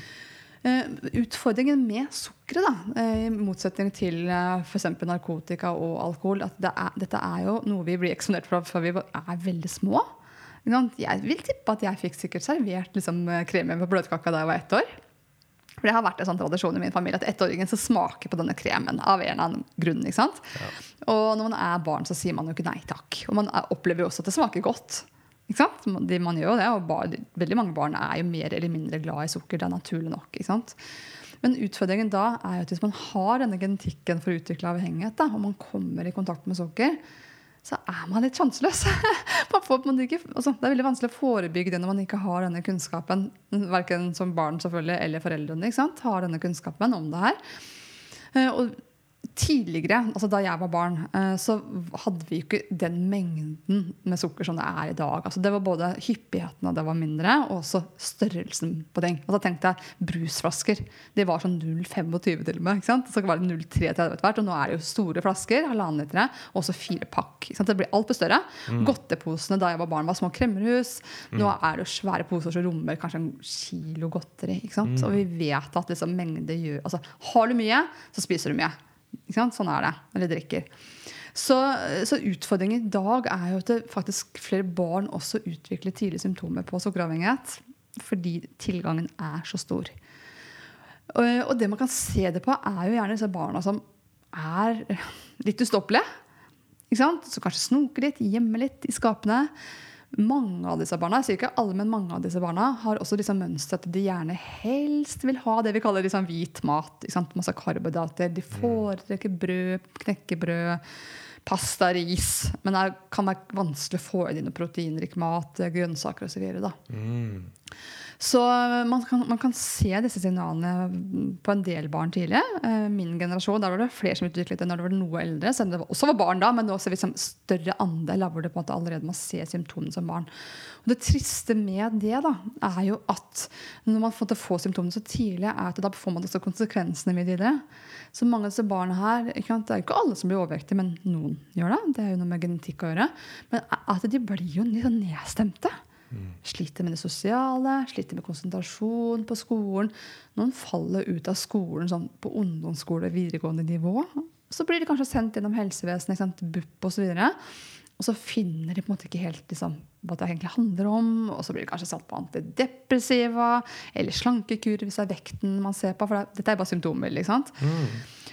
utfordringen med sukkeret, da, eh, i motsetning til uh, f.eks. narkotika og alkohol, at det er, dette er jo noe vi blir eksponert for før vi er veldig små. Jeg vil tippe at jeg fikk sikkert servert liksom, kremen på bløtkaka da jeg var ett år. For det har vært en sånn tradisjon i min familie at ettåringen så smaker på denne kremen. av en eller annen grunn, ikke sant? Og når man er barn, så sier man jo ikke nei takk. Og man er, opplever jo også at det smaker godt. Ikke sant? De, man gjør jo det, og bar, Veldig mange barn er jo mer eller mindre glad i sukker. Det er naturlig nok. ikke sant? Men utfordringen da er jo at hvis man har denne genetikken for å utvikle avhengighet, da, og man kommer i kontakt med sukker, så er man litt sjanseløs. Altså, det er veldig vanskelig å forebygge det når man ikke har denne kunnskapen. Verken som barn selvfølgelig, eller foreldrene har denne kunnskapen om det her. Eh, Og tidligere, altså da jeg var barn, eh, så hadde vi ikke den mengden med sukker som det er i dag. Altså det var både hyppigheten av det var mindre, og også størrelsen på ting. Og da tenkte jeg brusflasker. De var sånn 0,25 til og med. ikke sant? Så var det 0,33 hvert. Og nå er det jo store flasker, halvannen litere, og også fire pakk. Det blir altfor større. Godteposene da jeg var barn, var små kremmerhus. Nå er det jo svære poser som rommer kanskje en kilo godteri. ikke sant? Og vi vet at liksom mengde gjør Altså har du mye, så spiser du mye. Sånn er det. når de drikker. Så, så utfordringen i dag er jo at faktisk flere barn også utvikler tidlige symptomer på sukkeravhengighet. Fordi tilgangen er så stor. Og, det man kan se det på, er jo gjerne disse barna som er litt ustoppelige. Så kanskje snoker litt, gjemmer litt i skapene. Mange av disse barna jeg sier ikke alle, men mange av disse barna har også liksom mønster at de gjerne helst vil ha det vi kaller liksom hvit mat. Masse karbohydrater. De foretrekker brød, knekkebrød, pasta, ris. Men det kan være vanskelig å få i dine proteinrik mat, grønnsaker osv. Mm. Så man kan, man kan se disse signalene på en del barn tidlig. Eh, Min generasjon, der var det flere som utviklet det når det var noe eldre. Selv om det også var barn da, men nå ser vi liksom større andel hvor det på en måte allerede man ser symptomene som barn. Og Det triste med det da, er jo at når man får, får symptomene så tidlig, er at da får man også konsekvensene tidligere. Så mange av disse barna her, Det er jo ikke alle som blir overvektige, men noen gjør det. Det er jo noe med genetikk å gjøre. Men at de blir jo litt Sliter med det sosiale, sliter med konsentrasjon på skolen. Noen faller ut av skolen sånn på ungdomsskole og videregående nivå. Så blir de kanskje sendt gjennom helsevesenet, ikke sant, BUP osv. Og så finner de på en måte ikke helt liksom, hva det egentlig handler om. Og så blir de kanskje satt på antidepressiva eller slankekur hvis det er vekten man ser på. For det, dette er bare symptomer. ikke sant?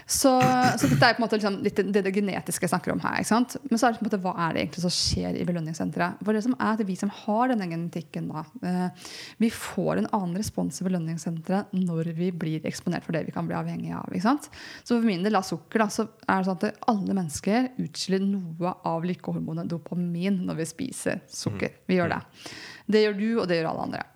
Så, så dette er på en måte liksom litt det, det genetiske jeg snakker om her. ikke sant? Men så er det på en måte, hva er det egentlig som skjer i belønningssenteret? For det som er at Vi som har denne genetikken, da, eh, vi får en annen respons i belønningssenteret når vi blir eksponert for det vi kan bli avhengig av. ikke sant? Så for min del av sukker da, så er det sånn at alle mennesker utskiller noe av lykkehormonet dopamin når vi spiser sukker. Vi gjør det. Det gjør du, og det gjør alle andre.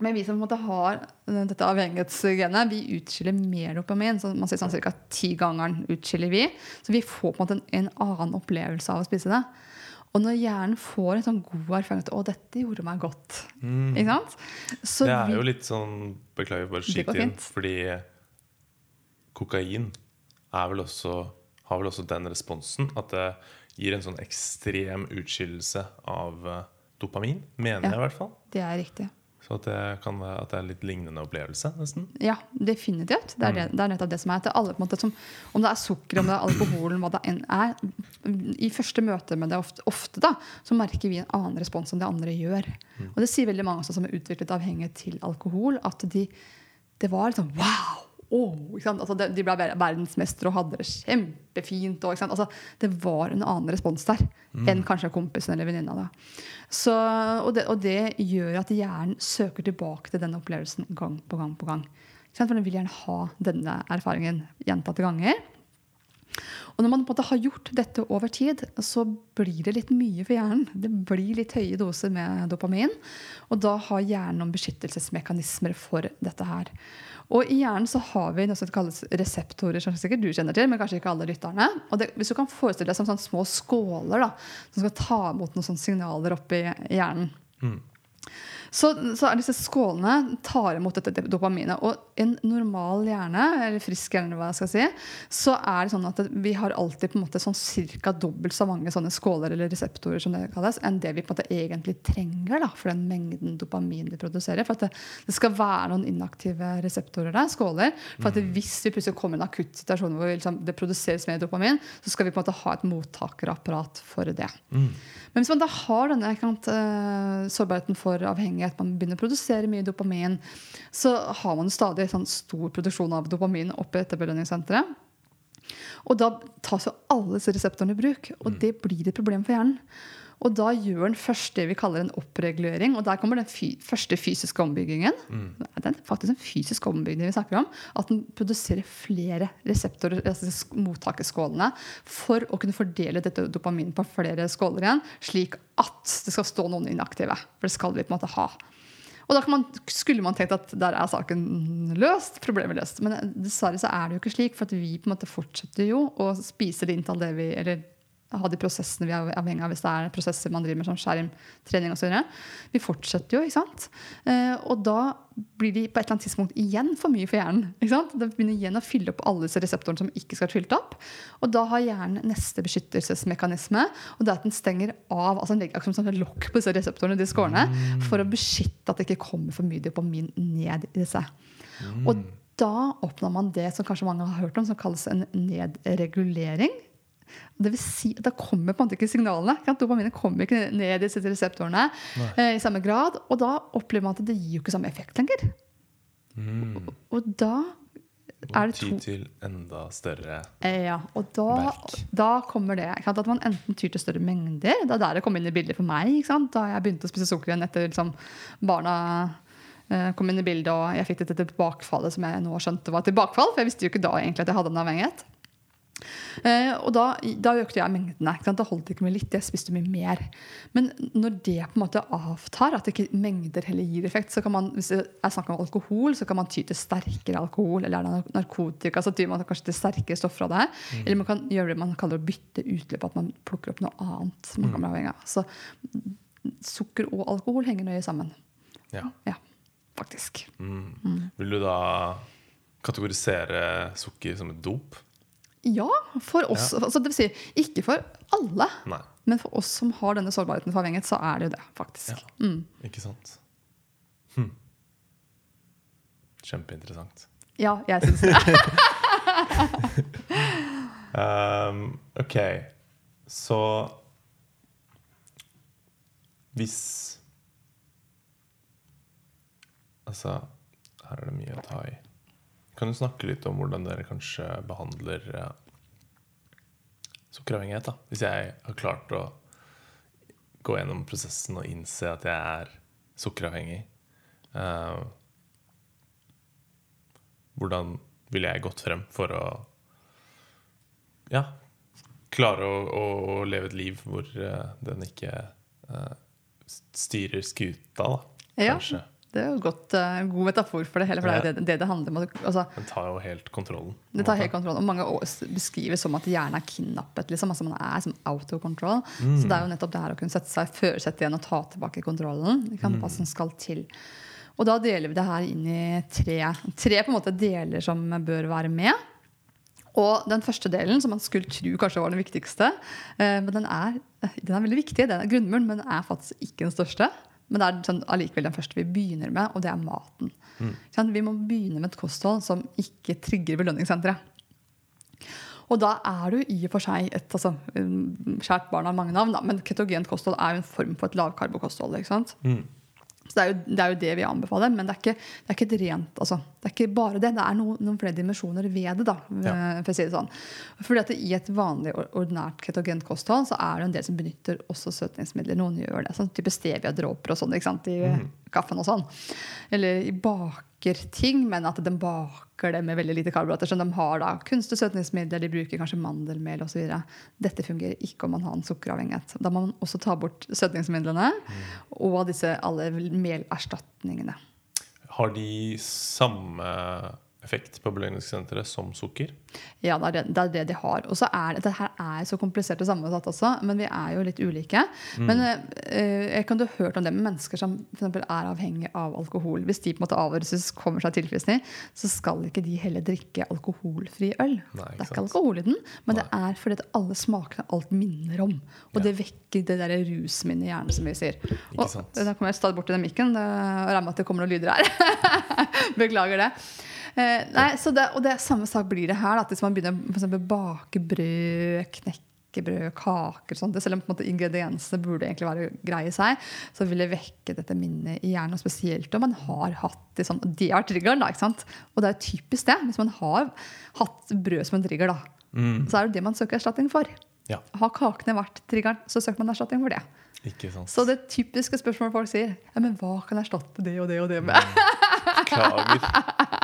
Men vi som på en måte har dette avhengighetsgenet, vi utskiller mer dopamin. så man sier sånn Ca. tigangeren utskiller vi. Så vi får på en måte en, en annen opplevelse av å spise det. Og når hjernen får en sånn god erfaring at 'å, dette gjorde meg godt', ikke sant? Så Det er vi- jo litt sånn Beklager, bare skyt inn. Fordi kokain vel også, har vel også den responsen at det gir en sånn ekstrem utskillelse av eh, dopamin. Mener Ja. jeg, i hvert fall. Det er riktig. Så at det, kan være, at det er litt lignende opplevelse, nesten. Ja, definitivt. Det er, det, det er nettopp det som er. Alle, på en måte, som, om det er sukker, om det er alkoholen, hva det enn er. I første møte med det ofte, ofte da, så merker vi en annen respons enn det andre gjør. Og det sier veldig mange også som er utviklet avhengighet til alkohol, at de, det var liksom wow! Sant? Altså, de, ble ver- verdensmestere og hadde det kjempefint. Og? Altså, det var en annen respons der enn kanskje kompisen eller venninna. og, og det gjør at hjernen søker tilbake til den opplevelsen gang på gang på gang. For den vil gjerne ha denne erfaringen gjentatte ganger. Og når man på en måte har gjort dette over tid, så blir det litt mye for hjernen. Det blir litt høye doser med dopamin. Og da har hjernen noen beskyttelsesmekanismer for dette her. Og i hjernen så har vi noe som kalles reseptorer, som sikkert du kjenner til, men kanskje ikke alle lytterne. Og det, hvis du kan forestille deg som sånne små skåler da, som skal ta imot noen sånne signaler oppi hjernen. Så, så er disse skålene tar imot dette dopaminet. Og en normal hjerne, eller frisk hjerne, hva jeg skal si, så er det sånn at vi har alltid på en måte sånn ca. dobbelt så mange sånne skåler eller reseptorer som det kalles, enn det vi på en måte egentlig trenger da, for den mengden dopamin vi produserer. For at det, det skal være noen inaktive reseptorer der, skåler. For at det, hvis vi plutselig kommer i en akutt situasjon hvor vi liksom, det produseres mer dopamin, så skal vi på en måte ha et mottakerapparat for det. Men hvis man da har denne sårbarheten for eh, sårbarheten av at man begynner å produsere mye dopamin, så har man stadig sånn stor produksjon av dopamin oppe i dette belønningssenteret. Og da tas jo alle disse reseptorene i bruk, og det blir et problem for hjernen. Og da gjør den først det vi kaller en oppregulering. Og der kommer den fy første fysiske ombyggingen. Det er faktisk en fysisk ombygging vi snakker om. At den produserer flere reseptorer, altså mottakerskålene, for å kunne fordele dette dopamin på flere skåler igjen, slik at det skal stå noen inaktive. For det skal vi på en måte ha. Og da kan man, skulle man tenkt at der er saken løst, problemet løst. Men dessverre så er det jo ikke slik, for at vi på en måte fortsetter jo å spise det inntil det vi eller ha de prosessene vi er avhengig av hvis det er prosesser man driver med som skjermtrening osv. Vi fortsetter jo, ikke sant? Eh, og da blir de på et eller annet tidspunkt igjen for mye for hjernen. ikke sant? Det begynner igjen å fylle opp alle disse reseptorene som ikke skal fylt opp. Og da har hjernen neste beskyttelsesmekanisme, og det er at den stenger av altså den legger som et lokk på disse reseptorene, de skårene, for å beskytte at det ikke kommer for mye dopamin ned i disse. Og da oppnår man det som kanskje mange har hørt om, som kalles en nedregulering. Det vil si at Da kommer på en måte ikke signalene. Ikke? Dopaminet kommer ikke ned i disse reseptorene eh, i samme grad. Og da opplever man at det gir jo ikke samme effekt lenger. Og, og da er det to Ty til enda større Eh, Ja, og da, Merk. da kommer det at man enten tyr til større mengder. Det er der det kom inn i bildet for meg. Da jeg begynte å spise sukker igjen etter liksom, barna eh, kom inn i bildet, og jeg fikk dette tilbakefallet som jeg nå skjønte var tilbakefall. For jeg visste jo ikke da egentlig at jeg hadde en avhengighet. Eh, og da, da økte jeg mengdene. Da holdt det ikke med litt, jeg spiste mye mer. Men når det på en måte avtar, at ikke mengder heller gir effekt, så kan man, hvis det er snakk om alkohol, så kan man ty til sterkere alkohol. Eller er det narkotika, så tyr man kanskje til sterkere stoffer av det. Eller man kan gjøre det man kaller å bytte utløp, at man plukker opp noe annet. man kan bli avhengig av. Så sukker og alkohol henger nøye sammen. Ja. Ja, faktisk. Mm. Vil du da kategorisere sukker som et dop? Ja, for oss. Altså, det vil si, ikke for alle. Nei. Men for oss som har denne sårbarheten for avhengighet, så er det jo det, faktisk. Ja. Mm. Ikke sant? Hm. Kjempeinteressant. Ja, jeg syns det. Um, ok, så Hvis Altså, her er det mye å ta i. Kan du snakke litt om hvordan dere kanskje behandler eh, sukkeravhengighet? da? Hvis jeg har klart å gå gjennom prosessen og innse at jeg er sukkeravhengig, uh, hvordan ville jeg gått frem for å ja, klare å, å, å leve et liv hvor uh, den ikke uh, styrer skuta, da, Ja. Det er jo godt, uh, god metafor for det hele. For det er jo det det, det handler om. Altså, Den tar jo helt kontrollen. det tar helt kontrollen, Og mange beskriver som at hjernen er kidnappet. Liksom. Altså man er som out of control. Mm. Så det er jo nettopp det her å kunne sette seg føresette igjen og ta tilbake kontrollen. Kan, mm. Hva som skal til. Og da deler vi det her inn i tre, tre på en måte deler som bør være med. Og den første delen, som man skulle tro kanskje var den viktigste, eh, men den er, den er veldig viktig, den er grunnmuren, men den er faktisk ikke den største. Men det er sånn, allikevel den første vi begynner med, og det er maten. Mm. Sånn, Vi må begynne med et kosthold som ikke trigger belønningssenteret. Og da er du i og for seg et altså, Skjært barn har mange navn, da, men ketogent kosthold er jo en form for et lavkarbokosthold. ikke sant? Så det er, jo, det er jo det vi anbefaler, men det er ikke, det er ikke et rent altså, Det er ikke bare det. Det er noen, noen flere dimensjoner ved det. da, Ja. for å si det sånn. Fordi at I et vanlig ordinært ketogent kosthold så er det en del som benytter også søtningsmidler. Noen gjør det, sånn type stevia-dråper og sånn i mm. i kaffen og sånn. Eller i bak bruker ting, men at de baker det med veldig lite karbohydrater. Så de har da kunstige søtningsmidler, de bruker kanskje mandelmel osv. Dette fungerer ikke om man har en sukkeravhengighet. Da må man også ta bort søtningsmidlene og disse alle melerstatningene. Har de samme effekt på belønningssenteret som sukker? Ja, det er det, det er det de har. Og så er det, her er så komplisert og sammensatt også, men vi er jo litt ulike. Men eh, jeg kan du ha hørt om det med mennesker som for er avhengig av alkohol. Hvis de på en måte avhøres kommer seg tilfredsstillende, så skal ikke de heller drikke alkoholfri øl. Nei, det er ikke alkohol i den, men det er fordi at alle smakene alt minner om. Og Ja. det vekker det der rusminnet i hjernen, som vi sier. Og sant. da kommer jeg stadig bort til den mikken. og regner med at det kommer noen lyder her. Beklager det. Eh, nei, så det, og det samme sak blir det her. At hvis man begynner for eksempel bake brød, knekkebrød, kaker sånt, det, Selv om måte, ingrediensene burde egentlig være greie i seg, så vil det vekke dette minnet i hjernen. Og spesielt om man har hatt det sånn. Det er triggeren, da. ikke sant? Og det er typisk det. Hvis man har hatt brød som en trigger, da, så er det det man søker erstatning for. Ja, Har kakene vært triggeren, så søker man erstatning for det. ikke sant. Så det typiske spørsmålet folk sier, ja, men hva kan jeg erstatte det og det og det med? Beklager.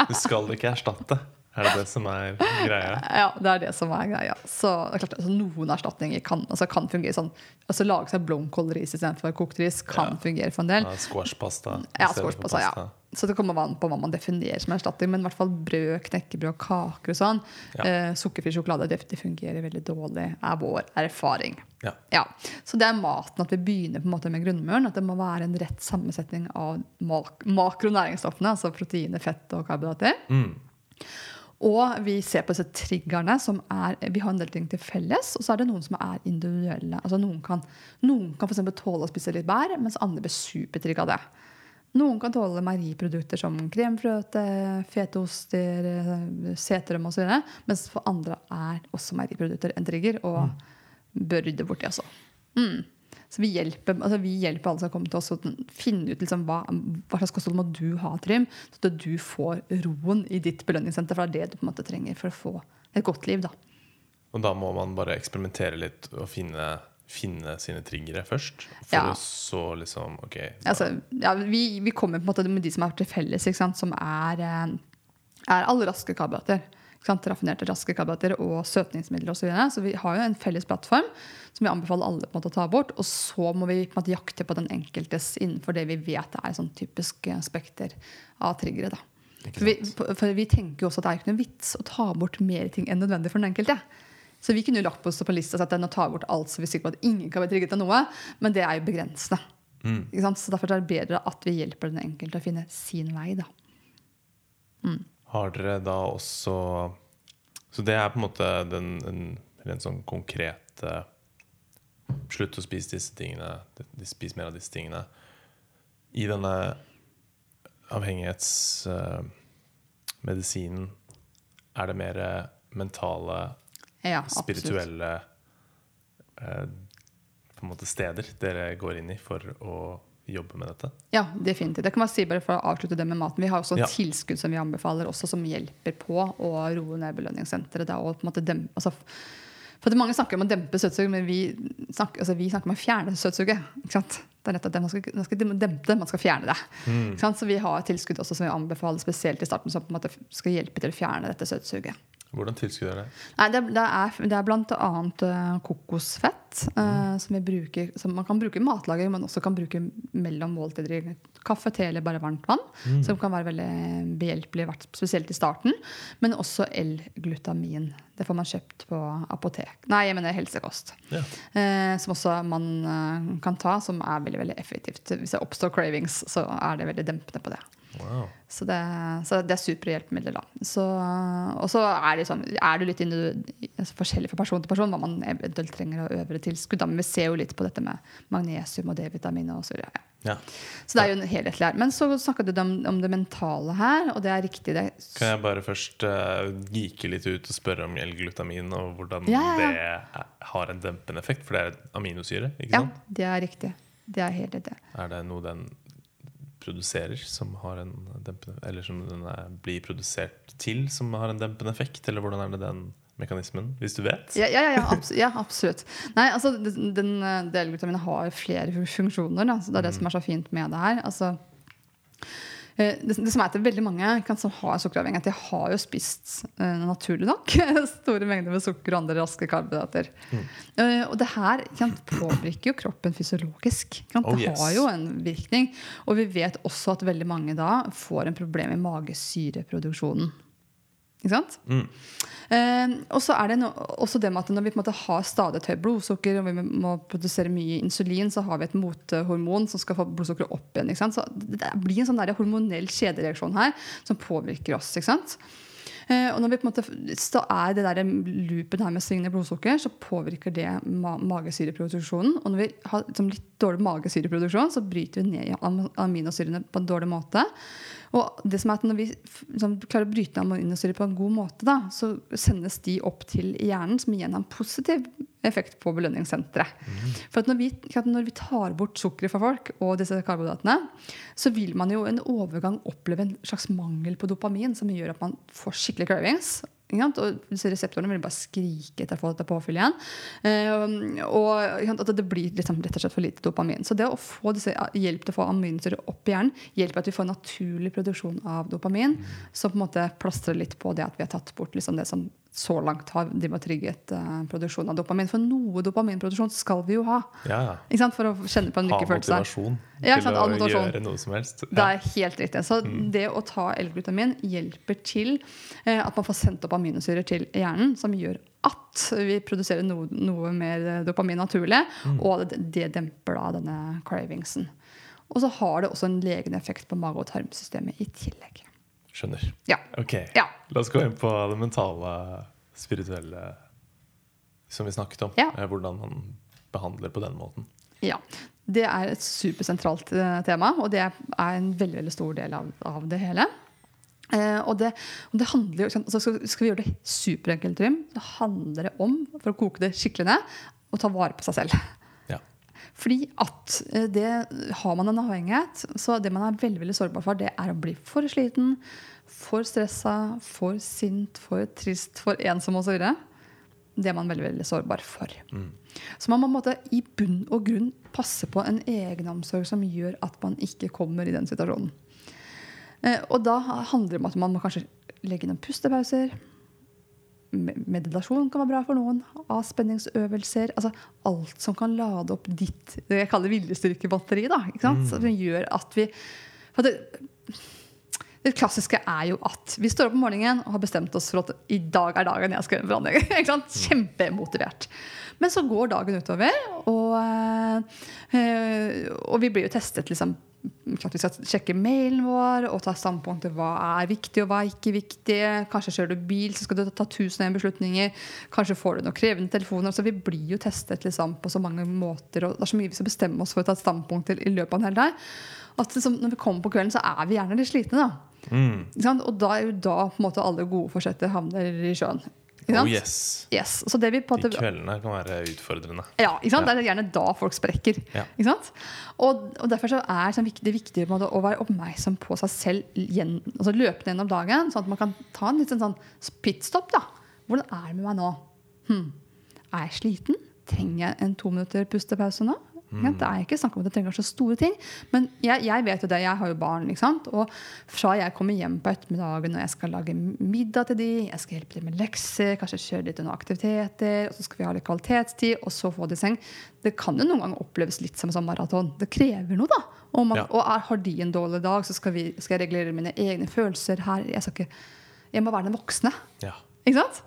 Du skal ikke erstatte. Er det det som er greia? Ja, det er det som er greia. Så er klart, altså, Noen erstatninger kan, altså, kan fungere sånn. Altså Lage seg blomkålris istedenfor kokt ris kan Ja. fungere for en del. Ja, Squashpasta Ja, i stedet for ja. Så det kommer an på hva man definerer som erstatning. Men i hvert fall brød, knekkebrød, kaker og sånn. Ja. Eh, sukkerfri sjokolade det, fungerer veldig dårlig, er vår erfaring. Ja. Ja, Så det er maten at vi begynner på en måte med grunnmuren. At det må være en rett sammensetning av mak makronæringsstoffene, altså proteiner, fett og karbohydrater. Mm. Og vi ser på disse triggerne som er Vi har en del ting til felles, og så er det noen som er individuelle. Altså Noen kan, noen kan for tåle å spise litt bær, mens andre blir supertrigga av det. Noen kan tåle meieriprodukter som kremfløte, fetoster, eh, seterøm osv. Mens for andre er også meieriprodukter en trigger, og bør rydde bort det også. Mm. Så vi hjelper, altså vi hjelper alle som kommer til oss å finne ut liksom hva, hva slags kosthold må du ha, Trym, så du får roen i ditt belønningssenter. For det er det du på en måte trenger for å få et godt liv. da. Og da må man bare eksperimentere litt og finne, finne sine triggere først. For Ja. å så liksom Ok. Altså, ja, vi, vi kommer på en måte med de som er til felles, som er, eh, er alle raske karbohydrater. Raffinerte raske karbohydrater og søtningsmidler osv. Så, videre. så vi har jo en felles plattform som vi anbefaler alle på en måte å ta bort. Og så må vi på en måte jakte på den enkeltes innenfor det vi vet er sånn typisk eh, spekter av triggere. da. For vi, for vi tenker jo også at det er ikke noe vits å ta bort mer ting enn nødvendig for den enkelte. Så vi kunne lagt oss på lista og sagt at nå tar vi bort alt, så vi er sikre på at ingen kan bli trygget av noe. Men det er jo begrensende. Ikke sant? Så Derfor er det bedre at vi hjelper den enkelte å finne sin vei. da. Har dere da også Så det er på en måte den, en, en sånn konkret uh, Slutt å spise disse tingene. Spis mer av disse tingene. I denne avhengighetsmedisinen er det mer eh, mentale, Ja, spirituelle eh, på en måte steder dere går inn i for å jobbe med dette? Ja, definitivt. Det kan man si bare for å avslutte det med maten. Vi har også Ja. tilskudd som vi anbefaler også, som hjelper på å roe ned belønningssenteret. da, og på en måte dem- altså, for Mange snakker om å dempe søtsuget, men vi snakker, altså, vi snakker om å fjerne søtsuget. Ikke sant? Det er nettopp det man skal, man skal dempe det, man skal fjerne det. Sant? Så vi har tilskudd også som vi anbefaler spesielt i starten, som på en måte skal hjelpe til å fjerne dette søtsuget. Hvordan tilskudd er det? Nei, det, det, er, det er annet Mm. kokosfett eh, som, vi bruker, som man kan bruke i matlager, men også kan bruke mellom måltider i kaffe, te eller bare varmt vann. Som kan være veldig behjelpelig, spesielt i starten. Men også L-glutamin. Det får man kjøpt på apotek. Nei, jeg mener helsekost. Ja. Uh, som også man uh, kan ta, som er veldig veldig effektivt. Hvis det oppstår cravings, så er det veldig dempende på det. Wow. Så det, så det er superhjelpemidler, da. Så, og så er det, sånn, er det litt altså forskjellig fra person til person hva man eventuelt trenger av øvre tilskudd. Da. Men vi ser jo litt på dette med magnesium og D-vitamin og så videre. Ja. Ja. Så det er jo en helhetlig her. Men så snakket du om, om det mentale her, og det er riktig. Det, Kan jeg bare først uh, gike litt ut og spørre om L-glutamin og hvordan Ja, ja, det er, har en dempende effekt? For det er aminosyre, ikke ja, sant? det er riktig. Det er helt riktig. Er det noe den produserer som har en dempende Eller som den er, blir produsert til som har en dempende effekt? Eller hvordan er det den mekanismen, hvis du vet? Ja, ja, ja, ja, abs ja absolutt. Nei, altså, den, den eh, har flere funksjoner. Da, så det er det som er så fint med det her. Altså, det, det som er at veldig mange som har sukkeravhengighet, de har jo spist uh, naturlig nok store mengder med sukker og andre raske karbohydrater. Eh, og det her kan, påvirker jo kroppen fysiologisk. Kan. Oh, det yes. har jo en virkning. Og vi vet også at veldig mange da får en problem i magesyreproduksjonen. Ikke sant? Eh, og så er det no, også det med at når vi på en måte har stadig høyt blodsukker og vi må produsere mye insulin, så har vi et motehormon som skal få blodsukkeret opp igjen. Ikke sant? Så det det blir en sånn der hormonell kjedereaksjon her som påvirker oss. Ikke sant? Eh, og når vi på en måte så er det der loopen her med svingende blodsukker, så påvirker det ma magesyreproduksjonen. Og når vi har liksom litt dårlig magesyreproduksjon, så bryter vi ned aminosyrene på en dårlig måte. Og det som er at når vi liksom, klarer å bryte ned aminosyrer på en god måte, da, så sendes de opp til hjernen, som igjen har en positiv effekt på belønningssenteret. For at når, vi, når vi tar bort sukkeret fra folk og disse karbohydratene, så vil man jo en overgang oppleve en slags mangel på dopamin, som gjør at man får skikkelig cravings. Og disse reseptorene vil bare skrike etter å få dette påfyllet igjen. Eh, og at det blir liksom rett og slett for lite dopamin. Så det å få disse, hjelp til å få aminosyrer opp i hjernen hjelper at vi får naturlig produksjon av dopamin, som på en måte plastrer litt på det at vi har tatt bort liksom det som så langt har de har trygget uh, produksjon av dopamin. For noe dopaminproduksjon skal vi jo ha. Ja. For å kjenne på en lykkefølelse. Ha motivasjon Ja, til å motivasjon. gjøre noe som helst. Det er helt riktig. Så det å ta L-glutamin hjelper til uh, at man får sendt opp aminosyrer til hjernen, som gjør at vi produserer noe, noe mer eh, dopamin naturlig, og det, det demper da denne cravingsen. Og så har det også en legende effekt på mage- og tarmsystemet i tillegg. Skjønner. Ja. Ok, Ja. La oss gå inn på det mentale, spirituelle som vi snakket om. Ja. Eh, Hvordan man behandler på den måten. Ja. Det er et supersentralt eh, tema, og det er en veldig, veldig stor del av, av det hele. Eh, og, det, det handler jo, altså skal, skal vi gjøre det superenkelt, Trym, så handler det om, for å koke det skikkelig ned, å ta vare på seg selv. Fordi at eh, det, har man en avhengighet, så det man er veldig, veldig sårbar for, det er å bli for sliten, for stressa, for sint, for trist, for ensom osv. Det er man veldig, veldig sårbar for. Så man må måte i bunn og grunn passe på en egenomsorg som gjør at man ikke kommer i den situasjonen. Eh, og da handler det om at man må kanskje legge noen pustepauser. Me- Meditasjon kan være bra for noen. Avspenningsøvelser. Altså alt som kan lade opp ditt det jeg kaller viljestyrkebatteri. Da, ikke sant? Som gjør at vi for det, det klassiske er jo at vi står opp om morgenen og har bestemt oss for at i dag er dagen jeg skal gjøre en forandring. Kjempemotivert. Men så går dagen utover, og, eh, og vi blir jo testet liksom, vi skal sjekke mailen vår og ta standpunkt til hva er viktig og hva er ikke viktig. Kanskje kjører du bil, så skal du ta 1001 beslutninger. Kanskje får du noen krevende telefoner. Så vi blir jo testet liksom, på så mange måter. Og det er så mye vi skal bestemme oss for å ta et standpunkt til i løpet av en hel dag. At liksom, når vi kommer på kvelden, så er vi gjerne litt slitne. da. Sant? Og da er jo da på en måte alle gode forsetter havner i sjøen. Oh yes. Yes. Så det vi på De kveldene kan være utfordrende. ja, ikke sant? Ja. Det er gjerne da folk sprekker. Ja. Ikke sant? Og, og Derfor så er det viktig, viktig måte å være oppmerksom på seg selv gjen, altså løpende gjennom dagen, sånn at man kan ta en liten sånn pitstop. da. Hvordan er det med meg nå? Hm. Er jeg sliten? Trenger jeg en to minutter pustepause nå? Ja, Det er ikke snakk om at jeg trenger så store ting. Men jeg, jeg vet jo det, jeg har jo barn. Og fra jeg kommer hjem på ettermiddagen og jeg skal lage middag til de, jeg skal hjelpe dem med lekser, kanskje kjøre litt noen aktiviteter, og så skal vi ha litt kvalitetstid, og så få de i seng. Det kan jo noen ganger oppleves litt som en sånn maraton. Det krever noe, da. Og, man, Ja. og er, har de en dårlig dag, så skal, vi, skal jeg regulere mine egne følelser her. Jeg, ikke, jeg må være den voksne. Ja. Ikke sant?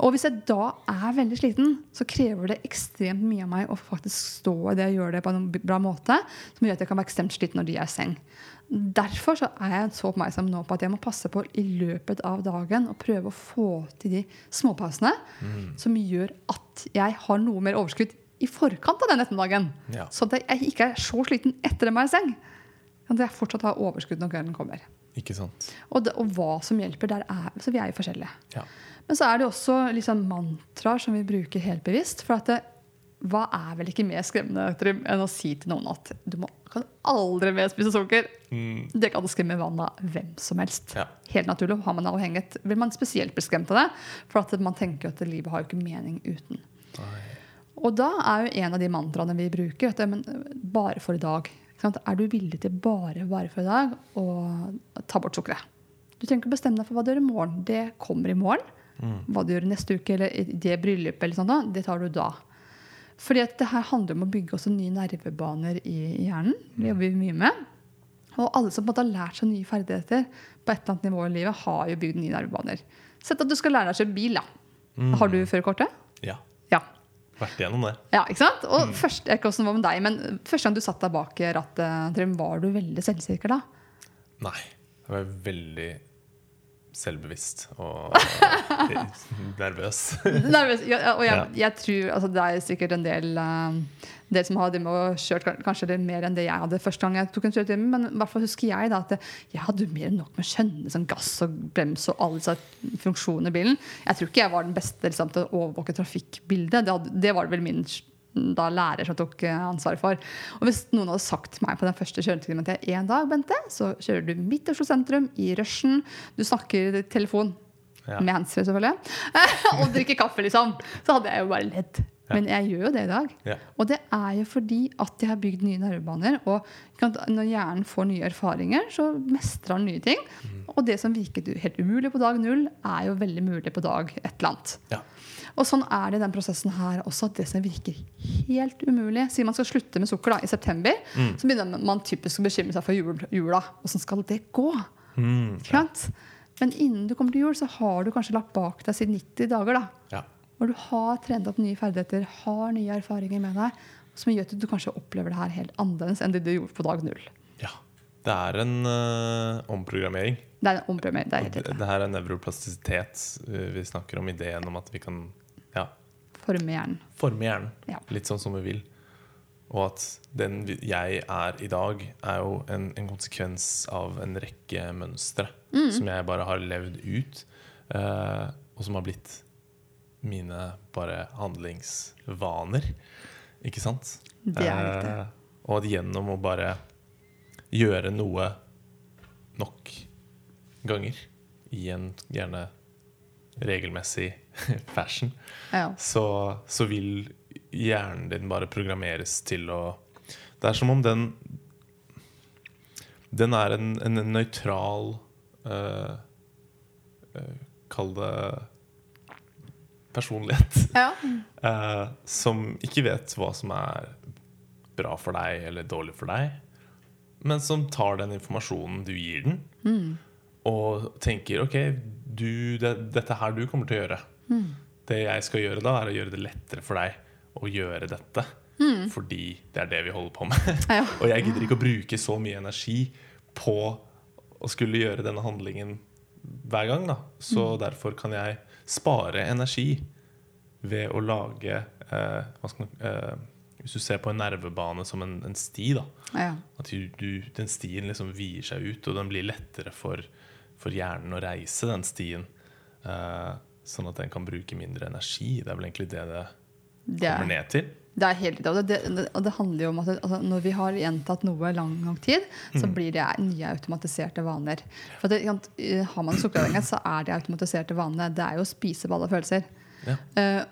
Og hvis jeg da er veldig sliten, så krever det ekstremt mye av meg å faktisk stå i det og gjøre det på en bra måte, som gjør at jeg kan være ekstremt sliten når de er i seng. Derfor så er jeg så oppmerksom nå på at jeg må passe på i løpet av dagen å prøve å få til de småpausene som gjør at jeg har noe mer overskudd i forkant av den ettermiddagen. Ja. Så at jeg ikke er så sliten etter at jeg er i seng. Sånn at jeg fortsatt har overskudd når kvelden kommer. Ikke sant. Og, det, og hva som hjelper, der er, så vi er jo forskjellige. Ja. Men så er det også liksom mantraer som vi bruker helt bevisst. For at det, hva er vel ikke mer skremmende enn å si til noen at du må, kan aldri mer spise sukker? Det kan skremme vannet av hvem som helst. Ja. Helt naturlig. Har man avhengighet, vil man spesielt bli skremt av det. For at man tenker at livet har jo ikke mening uten. Og da er jo en av de mantraene vi bruker, at men bare for i dag. Er du villig til bare bare for i dag å ta bort sukkeret? Du trenger ikke bestemme deg for hva du gjør i morgen. Det kommer i morgen. Hva du gjør neste uke eller det bryllupet, eller sånt, det tar du da. Fordi at det her handler om å bygge også nye nervebaner i i hjernen. Det jobber vi mye med. Og alle som på en måte har lært seg nye ferdigheter, på et eller annet nivå i livet, har jo bygd nye nervebaner. Sett at du skal lære deg å kjøre bil. da. Har du førerkortet? Ja. Ja. Vært igjennom det. Ja, ikke sant? Og først, jeg vet ikke hvordan det var med deg, men første gang du satt deg bak rattet, var du veldig selvsikker da? Nei. Jeg var veldig selvbevisst og nervøs. Nervøs. Ja, og jeg, jeg tror altså, Det er sikkert en del uh, del som har med å kjørt kanskje det mer enn det jeg hadde første gang jeg tok en kjøretime. Men i hvert fall husker jeg da at jeg hadde mer enn nok med å skjønne sånn gass og brems og alle disse funksjonene i bilen. Jeg tror ikke jeg var den beste liksom, til å overvåke trafikkbildet. Det, hadde, det var vel min da lærer som tok ansvaret for. Og hvis noen hadde sagt til meg på den første kjøretimen til en dag, Bente, så kjører du midt i Oslo sentrum, i rushen, du snakker i telefon Ja. med handsfree selvfølgelig, og drikker kaffe, liksom, så hadde jeg jo bare ledd. Men jeg gjør jo det i dag. Ja. Og det er jo fordi at jeg har bygd nye nervebaner. Og når hjernen får nye erfaringer, så mestrer han nye ting. Og det som virket helt umulig på dag null, er jo veldig mulig på dag et eller annet. Ja. Og sånn er det i den prosessen her også. at Det som virker helt umulig Sier man skal slutte med sukker da, i september, så begynner man typisk å bekymre seg for jul, jula. Åssen skal det gå? Mm, ja. Men innen du kommer til jul, så har du kanskje lagt bak deg siden 90 dager. da, ja. Hvor du har trent opp nye ferdigheter, har nye erfaringer med deg, som gjør at du kanskje opplever det her helt annerledes enn det du gjorde på dag null. ja. Det er en eh, omprogrammering. Det er en omprogrammering, Det er helt riktig. det her er nevroplastisitet. eh, Vi snakker om ideen om at vi kan ja, Forme hjernen. forme hjernen Ja. litt sånn som vi vil. Og at den jeg er i dag, er jo en, en konsekvens av en rekke mønstre som jeg bare har levd ut, uh, og som har blitt mine bare handlingsvaner. Ikke sant? Det er riktig. Uh, og at gjennom å bare gjøre noe nok ganger i en gjerne regelmessig fashion, Ja. så, så vil hjernen din bare programmeres til å Det er som om den Den er en, en nøytral uh, uh, Kall det personlighet. Ja. Uh, som ikke vet hva som er bra for deg eller dårlig for deg, men som tar den informasjonen du gir den, og tenker OK, du, det, dette her du kommer til å gjøre. Det jeg skal gjøre da, er å gjøre det lettere for deg å gjøre dette. Fordi det er det vi holder på med. Ja. og jeg gidder ikke å bruke så mye energi på å skulle gjøre denne handlingen hver gang. Da. Så derfor kan jeg spare energi ved å lage eh, hva skal man, eh, Hvis du ser på en nervebane som en, en sti, da. Ja. At du, du, den stien liksom vier seg ut, og den blir lettere for, for hjernen å reise den stien. Eh, sånn at den kan bruke mindre energi. Det er vel egentlig det det Det er, kommer ned til. det er helt. Og det, det, og det handler jo om at altså, når vi har gjentatt noe lang nok tid, så blir det nye automatiserte vaner. For eh, Har man sukkeravhengighet, så er det automatiserte vanene det er jo å spise på alle følelser. Ja. Eh,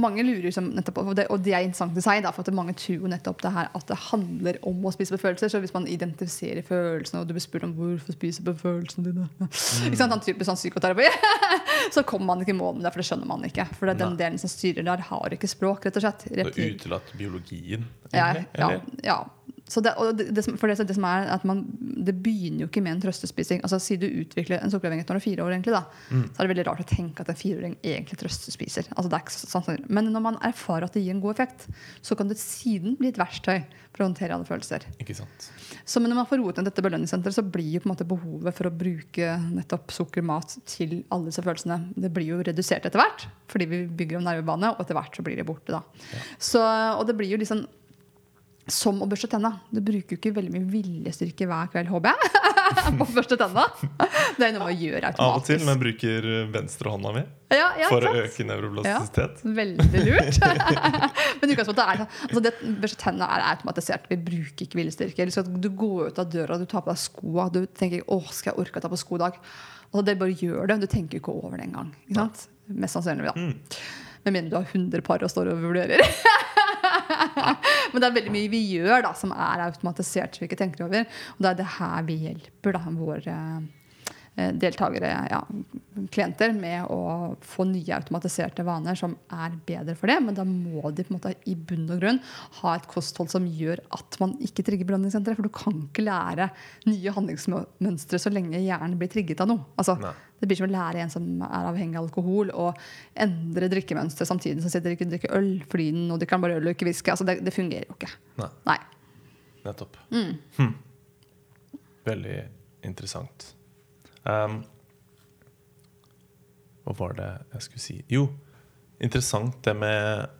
mange lurer som nettopp, og det, og det er interessant i seg, da, for at mange tror nettopp det her at det handler om å spise på følelser. Så hvis man identifiserer følelsene, og du blir spurt om hvorfor spiser på følelsene dine, ikke sant, den type sånn psykoterapi, så kommer man ikke i mål med det, for det skjønner man ikke. For den Nei. delen som styrer der, har ikke språk, rett og slett. Rett og utelatt biologien, ja, egentlig? ja, ja. Så det, det, det, for det, som er at man, det begynner jo ikke med en trøstespising. Altså Si du utvikler en sukkeravhengighet når du er fire år, egentlig, da, Mm. så er det veldig rart å tenke at en fireåring egentlig trøstespiser. Altså, det er ikke så- sånn, men når man erfarer at det gir en god effekt, så kan det siden bli et verktøy for å håndtere alle følelser. Ikke sant? Så men når man får roet ned dette belønningssenteret, så blir jo på en måte behovet for å bruke nettopp sukker, mat til alle disse følelsene Det blir jo redusert etter hvert, fordi vi bygger om nervebane, og etter hvert så blir det borte. da. Så, og det blir jo liksom som å børste tenna. Du bruker jo ikke veldig mye viljestyrke hver kveld, håper jeg, på å børste tenna. Det er noe man gjør automatisk. Av og til, men bruker venstrehånda mi ja, ja, for å øke øke Ja, Veldig lurt. Men utgangspunktet er det altså det, børste tenna er automatisert. Vi bruker ikke viljestyrke. Du går ut av døra, du tar på deg skoa, du tenker 'Å, skal jeg orke å ta på sko i dag?' Altså, det bare gjør det. Du tenker ikke over det engang. Mest sannsynlig. da. Med mindre du har 100 par og står og vurderer. Men det er veldig mye vi gjør da, som er automatisert, som vi ikke tenker over. Og det er det her vi hjelper da, våre eh, deltakere, ja, klienter, med å få nye automatiserte vaner som er bedre for det. Men da må de på en måte i bunn og grunn ha et kosthold som gjør at man ikke trigger belønningssenteret. For du kan ikke lære nye handlingsmønstre så lenge hjernen blir trigget av noe. Altså, Nei. Det blir som å lære en som er avhengig av alkohol, å endre drikkemønster samtidig som sitter ikke drikker øl fordi den og drikker bare øl og ikke whisky. Altså, det, det fungerer jo ikke. Nei, Nei. nettopp. Mm. Hm. Veldig interessant. Um, hva var det jeg skulle si? Jo, interessant det med